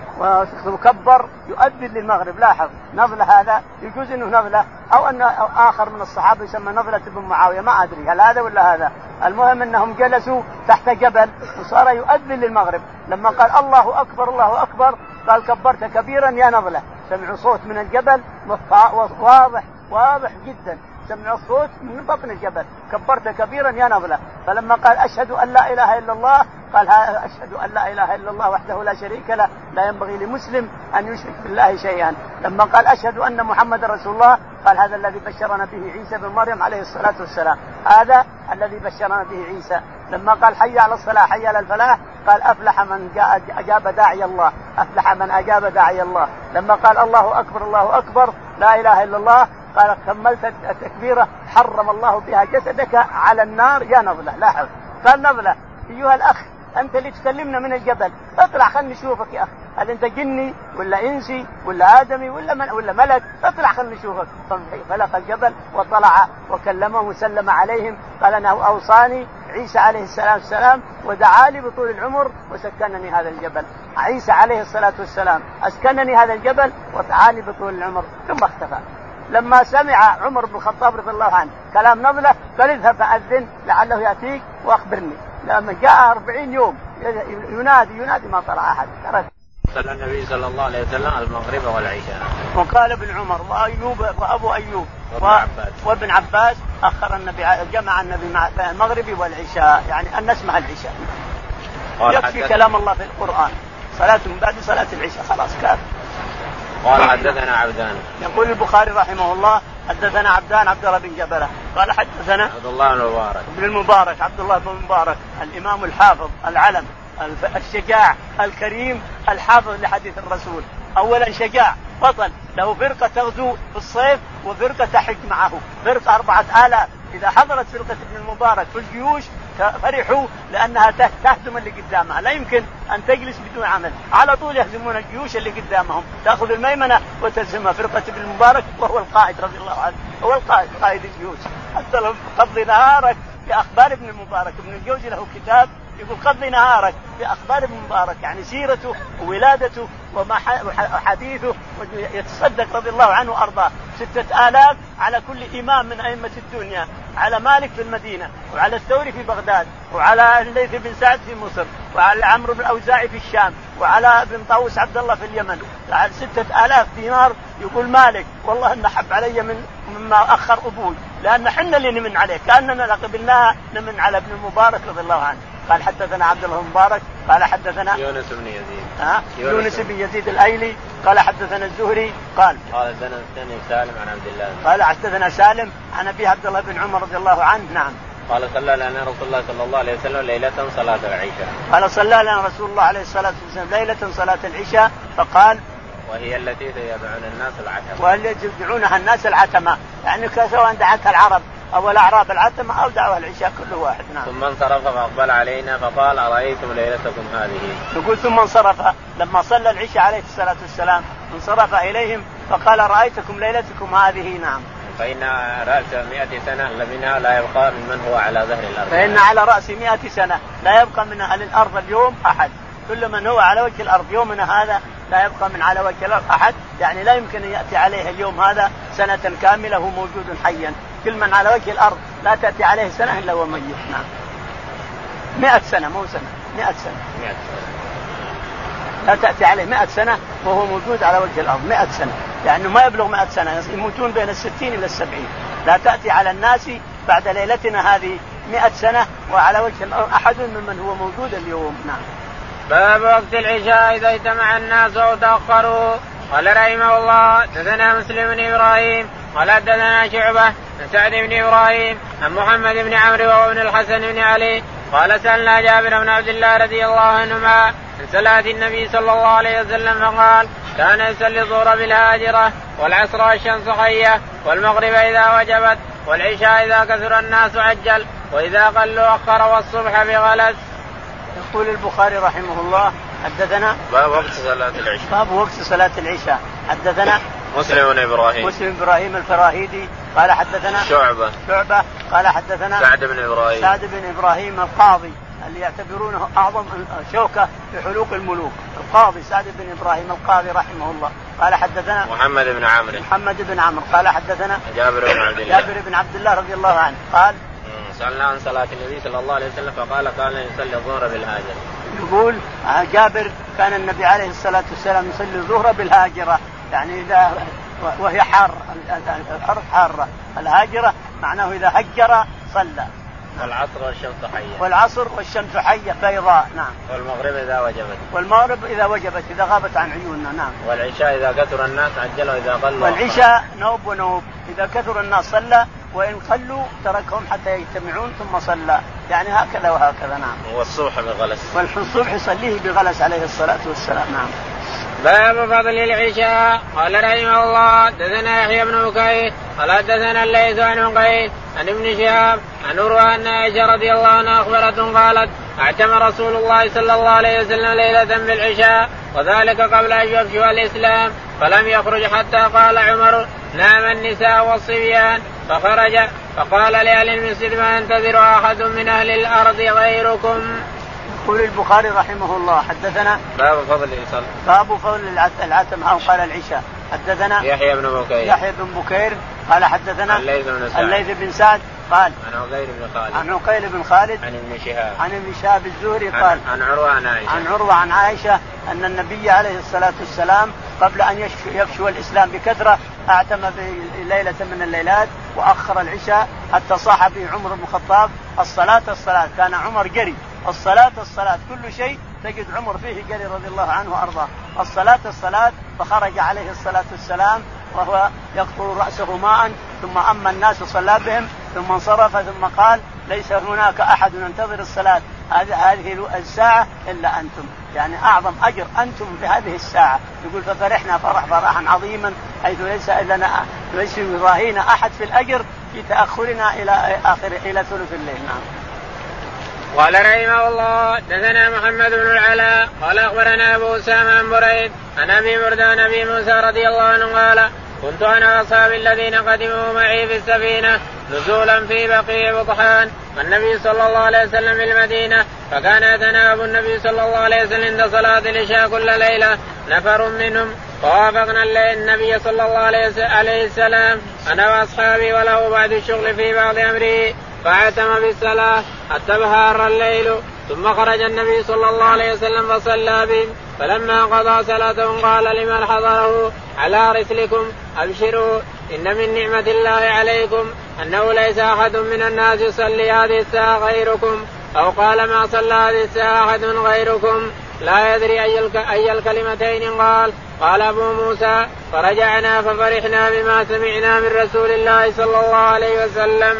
وكبر يؤذن للمغرب. لاحظ نظلة هذا يجوز إنه نظلة أو أن آخر من الصحابة يسمى نظلة بن معاوية. ما أدري هل هذا ولا هذا؟ المهم إنهم جلسوا تحت جبل وصار يؤذن للمغرب. لما قال الله أكبر الله أكبر قال كبرت كبيرا يا نظلة. سمعوا صوت من الجبل واضح واضح جدا. سمع الصوت من بطن الجبل. كبرت كبيرا يا نظلة. فلما قال أشهد أن لا إله إلا الله قال أشهد أن لا إله إلا الله وحده لا شريك له لا ينبغي لمسلم أن يشرك بالله شيئا. لما قال أشهد أن محمد رسول الله قال هذا الذي بشرنا به عيسى بن مريم عليه الصلاة والسلام. هذا الذي بشرنا به عيسى. لما قال حي على الصلاة حي على الفلاح قال أفلح من أجاب داعي الله. أفلح من أجاب داعي الله. لما قال الله أكبر الله أكبر لا إله إلا الله قال كملت التكبيره حرم الله بها جسدك على النار يا نظلة لاحظ قال نظلة أيها الأخ أنت اللي تكلمنا من الجبل. اطلع خلني نشوفك يا أخي. هل أنت جني ولا إنسي ولا آدمي ولا من ولا ملك؟ اطلع خلني نشوفك فلق الجبل وطلع وكلمهم وسلم عليهم. قال أنا أوصاني عيسى عليه الصلاه والسلام ودعا لي بطول العمر وسكنني هذا الجبل. عيسى عليه الصلاة والسلام أسكنني هذا الجبل ودعاني بطول العمر. ثم اختفى. لما سمع عمر بن الخطاب رضي الله عنه كلام نظله قال اذهب فأذن لعله يأتيك وأخبرني. لما جاء أربعين يوم. ينادي ينادي ما طلع أحد. ترك صلى النبي صلى الله عليه وسلم المغرب والعشاء. وقال ابن عمر وايوب وأبو أيوب. وابن عباس. وابن عباس أخر النبي جمع النبي مع المغرب والعشاء. يعني أن نسمع العشاء. يكفي كلام الله في القرآن. صلاة من بعد صلاة العشاء. خلاص كافي. قال حدثنا عبدان. يقول البخاري رحمه الله حدثنا عبدان عبد الله بن جبله قال حدثنا عبد الله بن المبارك بن المبارك عبد الله بن المبارك الإمام الحافظ العلم الشجاع الكريم الحافظ لحديث الرسول. اولا شجاع بطل له فرقة تغزو في الصيف وفرقة تحج معه. فرقة 4000 إذا حضرت فرقة ابن المبارك في الجيوش فرحوا لأنها تهزم اللي قدامها، لا يمكن أن تجلس بدون عمل، على طول يهزمون الجيوش اللي قدامهم، تأخذ الميمنة وتلزمها فرقة ابن المبارك وهو القائد رضي الله عنه، هو القائد قائد الجيوش، حتى لو تقضي نهارك بأخبار ابن المبارك، ابن الجوزي له كتاب يقول قضي نهارك باخبار ابن مبارك يعني سيرته وولادته وحديثه يتصدق رضي الله عنه وأرضاه. ستة آلاف على كل إمام من أئمة الدنيا على مالك في المدينة وعلى الثوري في بغداد وعلى الليث بن سعد في مصر وعلى عمرو بن الأوزاعي في الشام وعلى ابن طاووس عبد الله في اليمن. على ستة آلاف دينار يقول مالك والله إن حب علي من مما أخر أبوي لأن حنا اللي نمن عليه كأننا قبلناها نمن على ابن المبارك رضي الله عنه. قال حدثنا عبد الله المبارك قال حدثنا يونس بن يزيد. ها؟ يونس بن يزيد الأيلي قال حدثنا الزهري قال قال حدثنا سالم عن عبد الله. قال حدثنا سالم عن أبي عبد الله بن عمر رضي الله عنه نعم. قال صلى لنا رسول الله صلى الله عليه وسلم ليلة صلاة العشاء. قال صلى لنا رسول الله عليه الصلاة والسلام ليلة صلاة العشاء فقال وهي التي يدعون الناس العتمة. وهي يدعونها الناس العتمة، يعني سواء دعتها العرب أو الأعراب العتمة أو دعوة العشاء كل واحد نعم. ثم انصرف فأقبل علينا فقال أرأيتم ليلتكم هذه. يقول ثم انصرف لما صلى العشاء عليه الصلاة والسلام انصرف إليهم فقال رايتكم ليلتكم هذه نعم. فإن رأس مئة سنة منها لا يبقى ممن هو على ظهر الأرض فإن على رأس مئة سنة لا يبقى من أهل الأرض اليوم أحد كل من هو على وجه الأرض يومنا هذا لا يبقى من على وجه الأرض أحد يعني لا يمكن أن يأتي عليه اليوم هذا سنة كاملة هو موجود حيا كل من على وجه الأرض لا تأتي عليه سنة إلا هو ميت. نعم. 100 سنة مو سنة 100 سنة. 100 سنة. لا تأتي عليه 100 سنة وهو موجود على وجه الأرض 100 سنة. لأنه ما يبلغ 100 سنة يموتون بين الستين إلى السبعين. لا تأتي على الناس بعد ليلتنا هذه 100 سنة وعلى وجه الأرض أحد ممن هو موجود اليوم. نعم. باب وقت العشاء إذا اجتمع الناس أو تأخروا. قال رحمه الله دثنا مسلم بن إبراهيم قال حدثنا شعبة عن سعد بن إبراهيم عن محمد بن عمرو وهو ابن الحسن بن علي قال سألنا جابر بن عبد الله رضي الله عنهما عن صلاة النبي صلى الله عليه وسلم فقال كان يصلي الظهر بالهاجرة والعصر والشمس حية والمغرب إذا وجبت والعشاء إذا كثر الناس عجل وإذا قلوا أخر والصبح بغلس. يقول البخاري رحمه الله حدثنا باب وقت صلاة العشاء باب وقت صلاة العشاء حدثنا مسلم بن إبراهيم. مسلم إبراهيم الفراهيدي. قال حدثنا شعبة. شعبة. قال حدثنا سعد بن إبراهيم. سعد بن إبراهيم القاضي اللي يعتبرونه أعظم شوكة في حلوق الملوك. القاضي سعد بن إبراهيم القاضي رحمه الله. قال حدثنا محمد بن عمرو. محمد بن عمرو. قال حدثنا جابر بن عبد الله. جابر بن عبد الله رضي الله عنه. قال سألنا عن صلاة النبي صلى الله عليه وسلم فقال كان يصلي الظهر بالهاجر. يقول جابر كان النبي عليه الصلاة والسلام يصلي الظهر بالهاجرة. يعني إذا وهي حار الحر حارة. الهاجرة معناه إذا هجر صلى. والعصر والشمس حية. والعصر والشمس حية بيضاء نعم. والمغرب إذا وجبت. والمغرب إذا وجبت إذا غابت عن عيوننا نعم. والعشاء إذا كثر الناس عجلوا إذا قلوا والعشاء نوب ونوب. إذا كثر الناس صلى وإن قلوا تركهم حتى يجتمعون ثم صلى. يعني هكذا وهكذا نعم. والصبح بغلس. والصبح يصليه بغلس عليه الصلاة والسلام نعم. باب فضل العشاء قال رحمه الله دثنا يحيى بن بكير قال دثنا الليث عن عقيل عن ابن شهاب عن عروة ان عائشة رضي الله عنها أخبرته قالت أعتم رسول الله صلى الله عليه وسلم ليلة بالعشاء وذلك قبل أن يفشو الإسلام فلم يخرج حتى قال عمر نام النساء والصبيان فخرج فقال لأهل المسجد ما ينتظر أحد من أهل الأرض غيركم. يقول البخاري رحمه الله حدثنا باب فضل العشاء باب فضل العتم أو قال العشاء. حدثنا يحيى بن بكير. يحيى بن بكير قال حدثنا الليث بن سعد. الليث بن سعد قال عن عقيل بن خالد. عن عقيل بن خالد عن ابن شهاب. عن ابن شهاب الزهري قال عن عروة عن عائشة. عن عروة عن عائشة أن النبي عليه الصلاة والسلام قبل أن يفشو الإسلام بكثرة أعتم ليلة من الليلات وأخر العشاء حتى صاح به عمر بن الخطاب. الصلاة الصلاه كان عمر قري الصلاة الصلاه كل شيء تجد عمر فيه قري رضي الله عنه وأرضاه. الصلاة الصلاه فخرج عليه الصلاة والسلام وهو يقطر رأسه ماء ثم أما الناس صلى بهم ثم انصرف ثم قال ليس هناك أحد ينتظر الصلاة. هذه الساعة إلا أنتم. يعني أعظم أجر أنتم في هذه الساعة. يقول ففرحنا فرح فرحا عظيما حيث ليس لنا ليس يضاهينا أحد في الأجر في تأخرنا إلى اخر إلى ثلث الليل. نعم. قال رحمه الله دثنا محمد بن العلاء قال أخبرنا أبو أسامة عن بريد عن أبي برده عن أبي موسى رضي الله عنه قال كنت أنا وأصحابي الذين قدموا معي في السفينة نزولا في بقيع بطحان والنبي صلى الله عليه وسلم في المدينة فكان يتناوب النبي صلى الله عليه وسلم عند صلاة العشاء كل ليلة نفر منهم فوافقنا النبي صلى الله عليه السلام أنا وأصحابي وله بعد الشغل في بعض امره فعتم بالصلاة حتى بهار الليل ثم خرج النبي صلى الله عليه وسلم فصلى بهم فلما قضى صلاته قال لمن حضره على رسلكم أبشروا إن من نعمة الله عليكم أنه ليس أحد من الناس يصلي هذه الساعة غيركم أو قال ما صلى هذه الساعة أحد غيركم لا يدري أي أي الكلمتين قال قال أبو موسى فرجعنا ففرحنا بما سمعنا من رسول الله صلى الله عليه وسلم.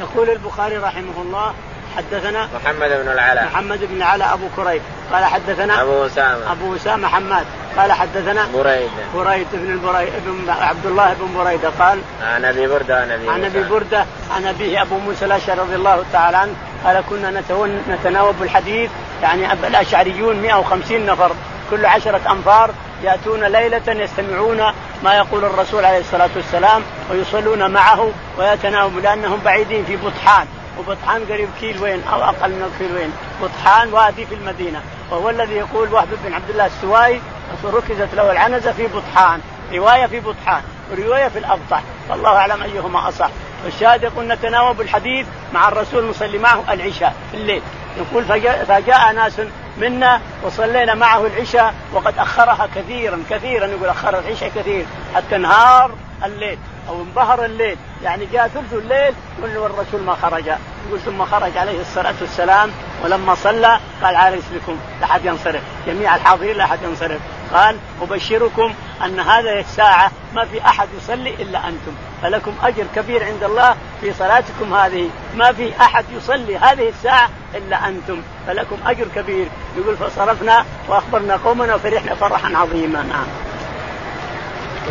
يقول البخاري رحمه الله حدثنا محمد بن العلاء. محمد بن العلاء أبو كريب. قال حدثنا أبو أسامة. أبو أسامة حماد. قال حدثنا بريد بريد بن البريد بن عبد الله بن بريدة قال عن أبي بردة عن أبي عن أبي بردة عن أبيه أبو موسى الأشعري رضي الله تعالى عنه قال كنا نتناوب الحديث يعني الأشعريون 150 نفر كل عشرة أنفار يأتون ليلة يستمعون ما يقول الرسول عليه الصلاة والسلام ويصلون معه ويتناوبون لأنهم بعيدين في بطحان. وبطحان قريب كيل وين أو أقل من كيل وين. بطحان وادي في المدينة. وهو الذي يقول وهب بن عبد الله السوائي ركزت له العنزة في بطحان. رواية في بطحان. ورواية في الابطح والله أعلم أيهما أصح. والشاهد يقول نتناوب الحديث مع الرسول نصلي معه العشاء في الليل. يقول فجاء, فجاء ناس منا وصلينا معه العشاء وقد أخرها كثيرا كثيرا يقول اخر العشاء كثير. حتى انهار الليل أو انظهر الليل يعني جاء ثلث الليل والرسول ما خرج. يقول ثم خرج عليه الصلاة والسلام ولما صلى قال على رسلكم لا أحد ينصرف. جميع الحاضرين لا أحد ينصرف. قال أبشركم أن هذه الساعة ما في أحد يصلي إلا أنتم فلكم أجر كبير عند الله في صلاتكم هذه. ما في أحد يصلي هذه الساعة إلا أنتم فلكم أجر كبير. يقول فصرفنا وأخبرنا قومنا وفرحنا فرحا عظيما. نعم.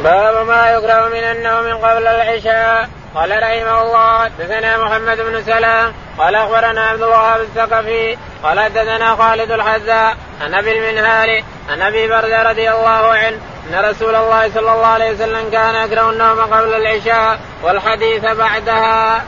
باب ما يكره من النوم قبل العشاء. قال رحمه الله حدثنا محمد بن سلام قال أخبرنا عبد الوهاب الثقفي قال حدثنا خالد الحذاء عن أبي المنهال عن أبي برده رضي الله عنه أن رسول الله صلى الله عليه وسلم كان يكره النوم قبل العشاء والحديث بعدها.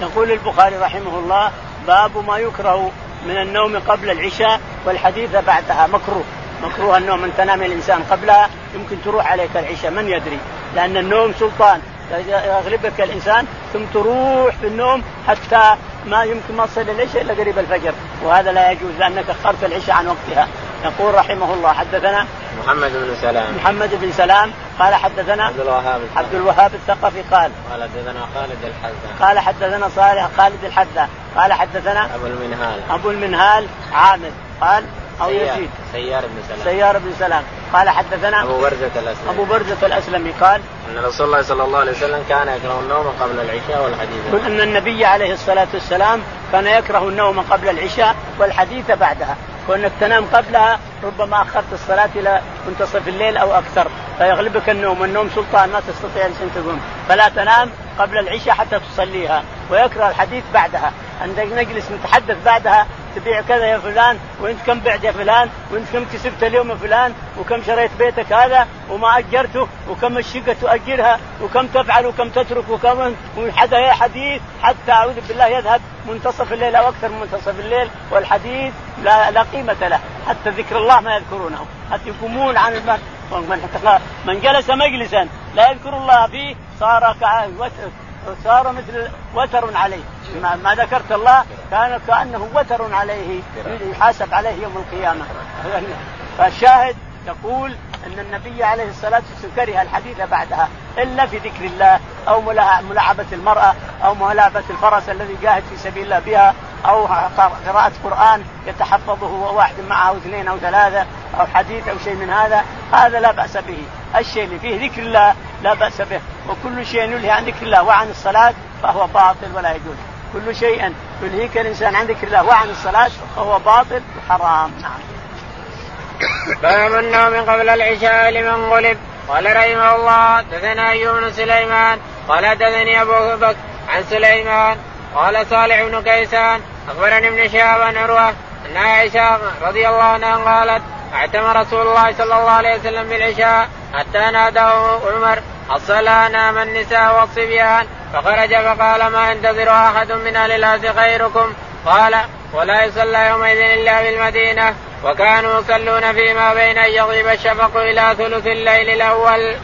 يقول البخاري رحمه الله باب ما يكره من النوم قبل العشاء والحديث بعدها مكروه. مكروه النوم أن تنام الإنسان قبلها يمكن تروح عليك العشاء من يدري؟ لأن النوم سلطان. يغلبك الانسان ثم تروح في النوم حتى ما يمكن ما تصل العشاء إلا قريب الفجر. وهذا لا يجوز لأنك أخرت العشاء عن وقتها. يقول رحمه الله حدثنا محمد بن سلام. محمد بن سلام. قال حدثنا عبد الوهاب عبد الوهاب الثقفي قال قال حدثنا خالد الحذا قال حدثنا صالح خالد الحذا قال حدثنا أبو المنهال. أبو المنهال عامر. قال أو سيار. يزيد. سيار بن سلام. سيار بن سلام. قال حدثنا أبو برزة الأسلمي. أبو برزة الأسلمي قال أن رسول الله صلى الله عليه وسلم كان يكره النوم قبل العشاء والحديث. أن النبي عليه الصلاة والسلام كان يكره النوم قبل العشاء والحديث بعدها. كونك تنام قبلها ربما أخرت الصلاة إلى منتصف الليل أو أكثر. فيغلبك النوم والنوم سلطان ما تستطيع أن تقوم فلا تنام قبل العشاء حتى تصليها. ويكره الحديث بعدها. عندك نجلس نتحدث بعدها تبيع كذا يا فلان وانت كم بعت يا فلان وانت كم كسبت اليوم يا فلان وكم شريت بيتك هذا وما أجرته وكم الشقة تؤجرها وكم تفعل وكم تترك وكم حتى حديث حتى أعوذ بالله يذهب منتصف الليل أو أكثر من منتصف الليل والحديث لا, لا قيمة له حتى ذكر الله ما يذكرونه. حتى يقومون عن المال من جلس مجلسا لا يذكر الله فيه صار صار مثل وتر عليه. ما ذكرت الله كان كأنه وتر عليه يحاسب عليه يوم القيامة. فالشاهد يقول أن النبي عليه الصلاة والسلام كره الحديث بعدها إلا في ذكر الله أو ملاعبة المرأة أو ملاعبة الفرس الذي جاهد في سبيل الله بها أو قراءة قرآن يتحفظه واحد معه أو اثنين أو ثلاثة أو حديث أو شيء من هذا هذا لا بأس به. الشيء اللي فيه ذكر الله لا بأس به. وكل شيء يلهي عن ذكر الله وعن الصلاة فهو باطل ولا يجوز. كل شيء يلهيك الإنسان عن ذكر الله وعن الصلاة فهو باطل وحرام. نعم. باب النوم قبل العشاء لمن غلب. قال رحمه الله دثنا أيوب بن سليمان. قال دثني أبو بكر عن سليمان. قال صالح بن كيسان أخبرني ابن شهاب عن عروة أن عائشة رضي الله عنها قالت أعتم رسول الله صلى الله عليه وسلم بالعشاء حتى ناداه عمر الصلاة نام النساء والصبيان فخرج فقال ما ينتظر أحد من أهل الأرض خيركم قال ولا يصلى يومئذ إلا بالمدينة. وكانوا يصلون فيما بين أن يغيب الشفق إلى ثلث الليل الأول.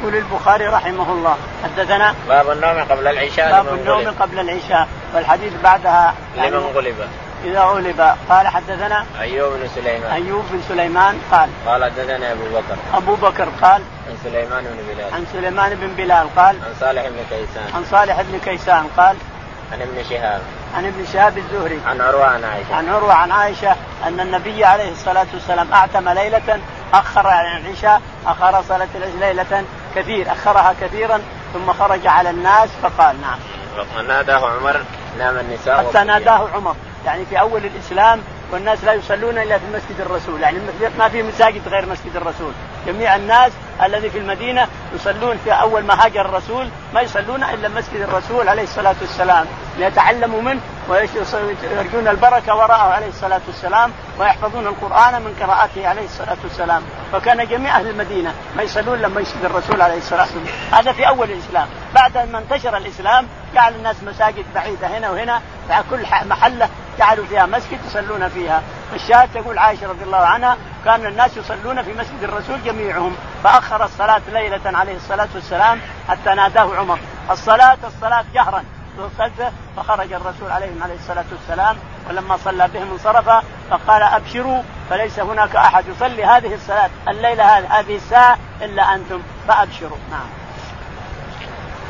يقول البخاري رحمه الله. حدثنا باب النوم قبل العشاء باب النوم قبل العشاء والحديث بعدها لمن غلب. إذا غلب. قال حدثنا أيوب بن سليمان. أيوب بن سليمان قال قال حدثنا أبو بكر. أبو بكر قال عن سليمان بن بلال. عن سليمان بن بلال قال عن صالح بن كيسان. عن صالح بن كيسان قال عن ابن شهاب. عن ابن شهاب الزهري. عن عروة عن عائشة. عن عروة عن عائشة أن النبي عليه الصلاة والسلام أعتم ليلة أخر عن العشاء أخر صلاة العشاء ليلة كثير أخرها كثيرا ثم خرج على الناس فقال نعم. ناداه عمر نام النساء حتى ناداه عمر. يعني في أول الإسلام والناس لا يصلون إلا في مسجد الرسول. يعني ما في مساجد غير مسجد الرسول. جميع الناس الذي في المدينة يصلون في أول ما هاجر الرسول ما يصلون إلا مسجد الرسول عليه الصلاة والسلام. ليتعلموا منه ويرجون البركة وراءه عليه الصلاة والسلام ويحفظون القرآن من قراءته عليه الصلاة والسلام. فكان جميع أهل المدينة ما يصلون إلا مسجد الرسول عليه الصلاة والسلام. هذا في أول الإسلام. بعد ما انتشر الإسلام جعل الناس مساجد بعيدة هنا وهنا. كل محلة جعلوا فيها مسجد يصلون فيها. الشاهد تقول عائشة رضي الله عنها كان الناس يصلون في مسجد الرسول جميعهم فأخر الصلاة ليلة عليه الصلاة والسلام حتى ناداه عمر. الصلاة الصلاة جهرا. فخرج الرسول عليهم عليه الصلاة والسلام ولما صلى بهم انصرف فقال أبشروا فليس هناك أحد يصلي هذه الصلاة الليلة هذه الساعة إلا أنتم فأبشروا. نعم.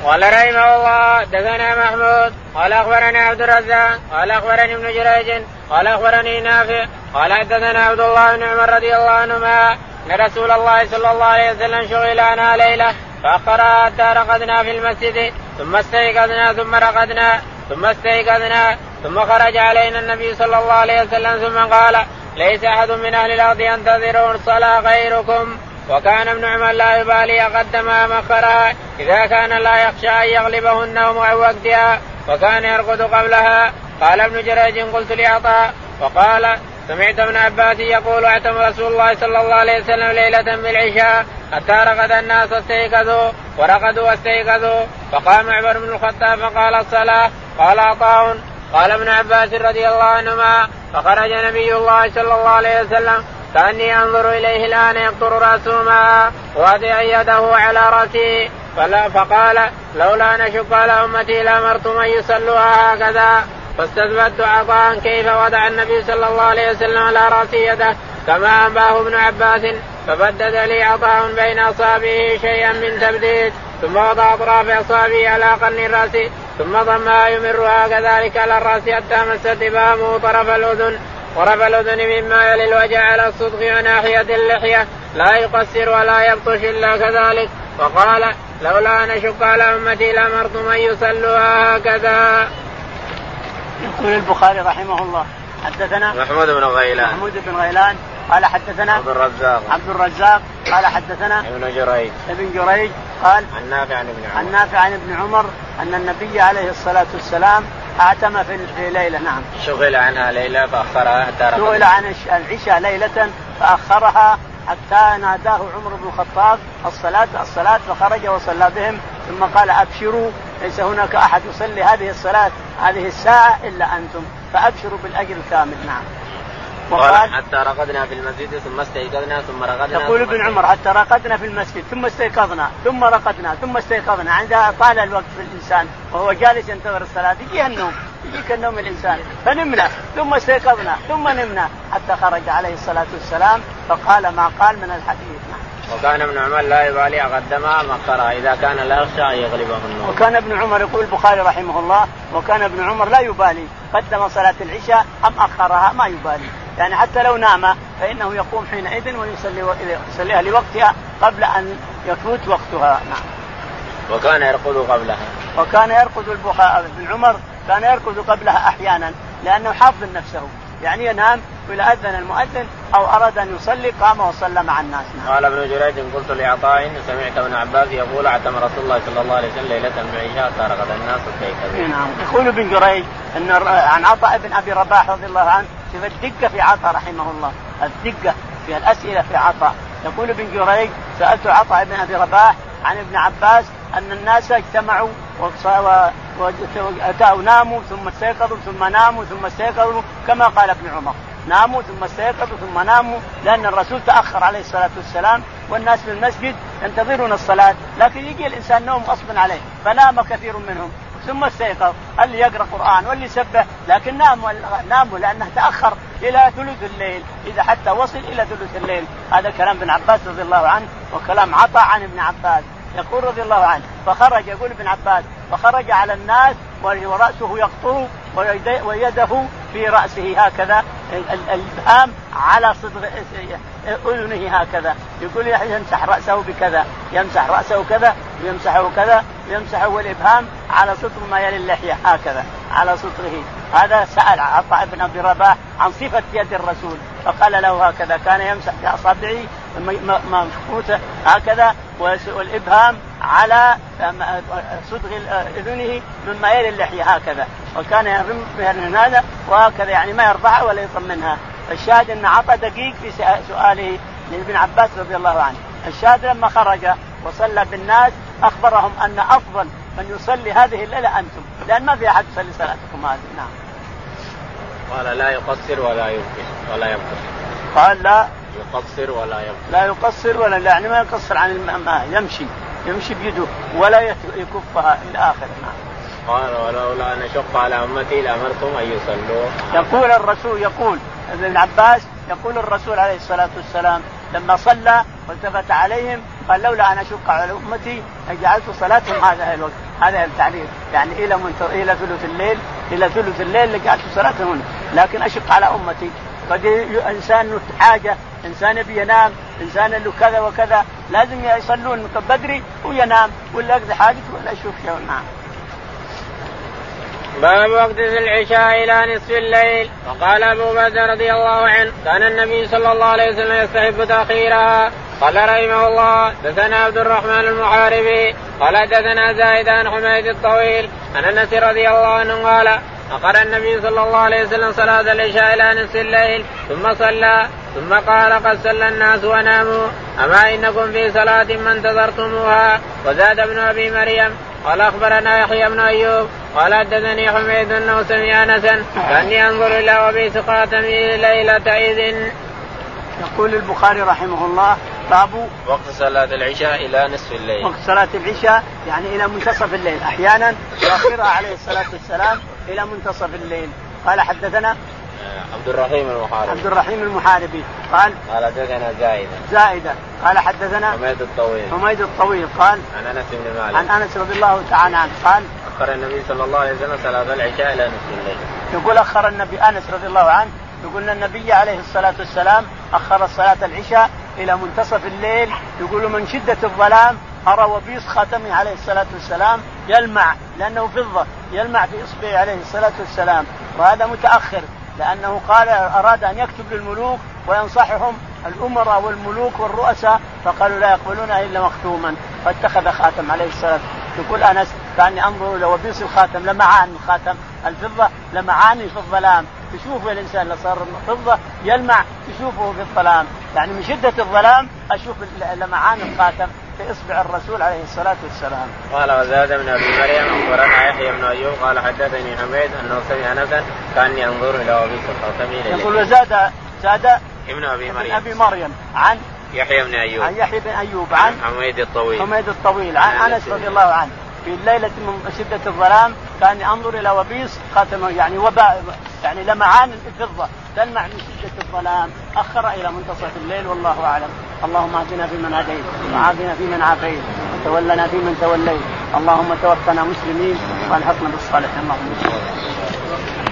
قال رحمه الله دثنا محمود قال اخبرني عبد الرزاق قال أخبرني ابن جريج قال أخبرني نافع قال حدثنا عبد الله بن عمر رضي الله عنهما أن رسول الله صلى الله عليه وسلم شغل عنها ليلة فاخرها حتى رقدنا في المسجد ثم استيقظنا ثم رقدنا ثم استيقظنا ثم خرج علينا النبي صلى الله عليه وسلم ثم قال ليس أحد من أهل الأرض ينتظر الصلاة غيركم. وكان ابن عمر لا يبالي اقدم ام اخرها إذا كان لا يخشى أن يغلبه النوم عن وقتها. وكان يرقد قبلها. قال ابن جريج قلت لعطاء وقال سمعت ابن عباس يقول أعتم رسول الله صلى الله عليه وسلم ليلة بالعشاء حتى رقد الناس استيقظوا ورقدوا واستيقظوا. فقام عمر بن الخطاب فقال الصلاة. قال عطاء قال ابن عباس رضي الله عنهما فخرج نبي الله صلى الله عليه وسلم كأني أنظر إليه الآن يقطر رأسه معا وادع يده على راسه فقال لولا أن أشق على أمتي لأمرت من يصلوها هكذا. فاستثبت عطاء كيف وضع النبي صلى الله عليه وسلم على راسه يده كما أنباه ابن عباس. فبدد لي عطاء بين أصابعه شيئا من تبديد ثم وضع أطراف أصابعه على قرن الرأس ثم ضمها يمرها كذلك على الرأس حتى مست طرف الأذن. طرف الأذن مما يلي الوجه على الصدغ وناحية اللحية. لا يقصر ولا يبطش إلا كذلك. وقال لولا أن أشق على أمتي لأمرت من يصلوها هكذا. يقول البخاري رحمه الله حدثنا محمود بن غيلان. محمود بن غيلان. قال حدثنا عبد الرزاق. عبد الرزاق. قال حدثنا ابن جريج. ابن جريج قال عن نافع عن ابن عمر. عن نافع عن ابن عمر أن النبي عليه الصلاة والسلام اعتم في ليلة نعم. شغل عنها ليله فأخرها حتى شغل عن العشاء ليلة فأخرها حتى ناداه عمر بن الخطاب الصلاة الصلاة فخرج وصلى بهم ثم قال أبشروا ليس هناك أحد يصلي هذه الصلاة هذه الساعة إلا أنتم فأبشروا بالأجر الكامل نعم. وقال حتى رقدنا في المسجد ثم استيقظنا ثم رقدنا يقول ابن عمر حتى رقدنا في المسجد ثم استيقظنا ثم رقدنا ثم استيقظنا. عندها طال الوقت في الإنسان وهو جالس ينتظر الصلاة يجيه النوم يجيك النوم الإنسان فنمنا. ثم استيقظنا ثم نمنا حتى خرج عليه الصلاة والسلام فقال ما قال من الحديث. وكان ابن عمر لا يبالي اقدمها ام اخرها إذا كان لا يخشى أن يغلبه النوم. وكان ابن عمر يقول البخاري رحمه الله وكان ابن عمر لا يبالي قدم صلاة العشاء أم أخرها ما يبالي. يعني حتى لو نام فإنه يقوم حينئذ ويصلي يصليها لوقتها قبل أن يفوت وقتها نعم. وكان يرقد قبلها. وكان يرقد البخاري ابن عمر كان يرقد قبلها أحيانا لأنه حافظ نفسه يعني ينام واذا أذن المؤذن أو أراد أن يصلي قام وصلى مع الناس نعم. قال ابن جريج قلت لعطاء سمعت ابن عباس يقول اعتم رسول الله صلى الله عليه وسلم ليلة من عشاء الناس كيف نعم يقول ابن جريج إن عن عطاء بن أبي رباح رضي الله عنه شوف الدقة في عطاء رحمه الله. الدقة في الأسئلة في عطاء. يقول ابن جريج سألت عطاء بن أبي رباح عن ابن عباس أن الناس اجتمعوا واتوا ناموا ثم استيقظوا ثم ناموا ثم استيقظوا كما قال ابن عمر. ناموا ثم استيقظوا ثم ناموا لأن الرسول تأخر عليه الصلاة والسلام والناس في المسجد ينتظرون الصلاة لكن يجي الإنسان نوم غصبا عليه فنام كثير منهم. ثم استيقظ. اللي يقرأ قرآن واللي يسبح. لكن ناموا ناموا لأنه تأخر إلى ثلث الليل. إذا حتى وصل إلى ثلث الليل. هذا كلام ابن عباس رضي الله عنه وكلام عطاء عن ابن عباس. يقول رضي الله عنه فخرج يقول ابن عباس فخرج على الناس ورأسه يقطر ويده في رأسه هكذا الابهام على صدر أذنه هكذا. يقول يمسح رأسه بكذا يمسح رأسه كذا ويمسحه كذا ويمسحه والإبهام على صدر ما يلي اللحية هكذا على صدره هذا سأل عطاء بن ابي رباح عن صفة يد الرسول فقال له هكذا كان يمسح باصابعه مشقوته هكذا والإبهام على صدغ اذنه مما يلي اللحية هكذا. وكان يرم من هذا وهكذا يعني ما يرفعها ولا يطمنها الشاهد أن عطى دقيق في سؤاله لابن عباس رضي الله عنه. الشاهد لما خرج وصلى بالناس أخبرهم أن أفضل من يصلي هذه الليلة أنتم لأن ما في أحد يصلي صلاتكم هذه. نعم. قال لا يقصر ولا يبكي ولا يبكي. قال لا يقصر ولا يبكي. لا يقصر ولا يعني ما يقصر عن الماء يمشي يمشي بيده ولا يكفها إلى اخره نعم قال ولولا أن أشق على أمتي لامرتم أن يصلوا يقول الرسول يقول ابن عباس يقول الرسول عليه الصلاة والسلام لما صلى والتفت عليهم قال لولا أن أشق على أمتي لجعلت صلاتهم هذا الوقت هذا التعليل. يعني إلى منتر... إلى ثلث الليل إلى ثلث الليل لجعلت صلاتهم هنا لكن أشق على أمتي. قد إنسان حاجة إنسان يبي ينام إنسان له كذا وكذا لازم يصلون بدري وينام ولا يقضي حاجته ولا يشوف شيء نعم باب وقت العشاء إلى نصف الليل. وقال أبو بكر رضي الله عنه كان النبي صلى الله عليه وسلم يستحب تأخيرها. قال رحمه الله دثنا عبد الرحمن المحاربي. قال دثنا زايد عن حميد الطويل عن أنس رضي الله عنه قال أقر النبي صلى الله عليه وسلم صلاة العشاء إلى نصف الليل ثم صلى ثم قال قد صلى الناس وناموا. أما إنكم في صلاة ما انتظرتموها؟ وزاد ابن أبي مريم قال أخبرنا يحيى بن أيوب قال حدثني حميد انه سمع انسا كاني أنظر إلى وبيس خاتمه ليلة إذن. يقول البخاري رحمه الله باب وقت صلاة العشاء إلى نصف الليل. وقت صلاة العشاء يعني إلى منتصف الليل. أحيانا يؤخرها عليه الصلاة والسلام إلى منتصف الليل. قال حدثنا عبد الرحيم المحاربي. عبد الرحيم المحاربي. قال؟ قال حدثنا زايدة زائدة قال حدثنا حميد الطويل. حميد الطويل. قال؟ عن أنس بن مالك. عن أنس رضي الله تعالى عنه. قال؟ أخر النبي صلى الله عليه وسلم صلاة العشاء إلى نصف الليل. يقول أخر النبي أنس رضي الله عنه يقول إن النبي عليه الصلاة والسلام أخر صلاة العشاء إلى منتصف الليل. يقول من شدة الظلام أرى وبيص خاتمه عليه الصلاة والسلام يلمع لأنه فضة يلمع في اصبعه عليه الصلاة والسلام. وهذا متأخر. لأنه قال أراد أن يكتب للملوك وينصحهم الأمراء والملوك والرؤساء فقالوا لا يقبلونها إلا مختوما. فاتخذ خاتم عليه الصلاه يقول أنس كأني أنظر إلى وبيص الخاتم لمعان الخاتم الفضة لمعان في الظلام. تشوفه الإنسان لو صار فضة يلمع تشوفه في الظلام. يعني من شدة الظلام أشوف لمعان الخاتم في إصبع الرسول عليه الصلاة والسلام. قال وزاد من أبي مريم أخبرنا يحيى بن أيوب قال حدثني حميد انه سمع انسا كأني أنظر إلى وبيص الخاتم يقول وزاد زاد ابن أبي مريم. أبي مريم عن يحيى بن أيوب. عن يحيى بن أيوب عن حميد الطويل. حميد الطويل عن أنس رضي الله عنه. في الليلة من شدة الظلام كان أنظر إلى وبيص خاتم يعني وباء يعني لمعان الفضة تلمع من شدة الظلام. أخر إلى منتصف الليل والله أعلم. اللهم اهدنا فيمن هديت وعافنا فيمن عافيت وتولنا فيمن توليت. اللهم توفنا مسلمين وألحقنا بالصالحين. اللهم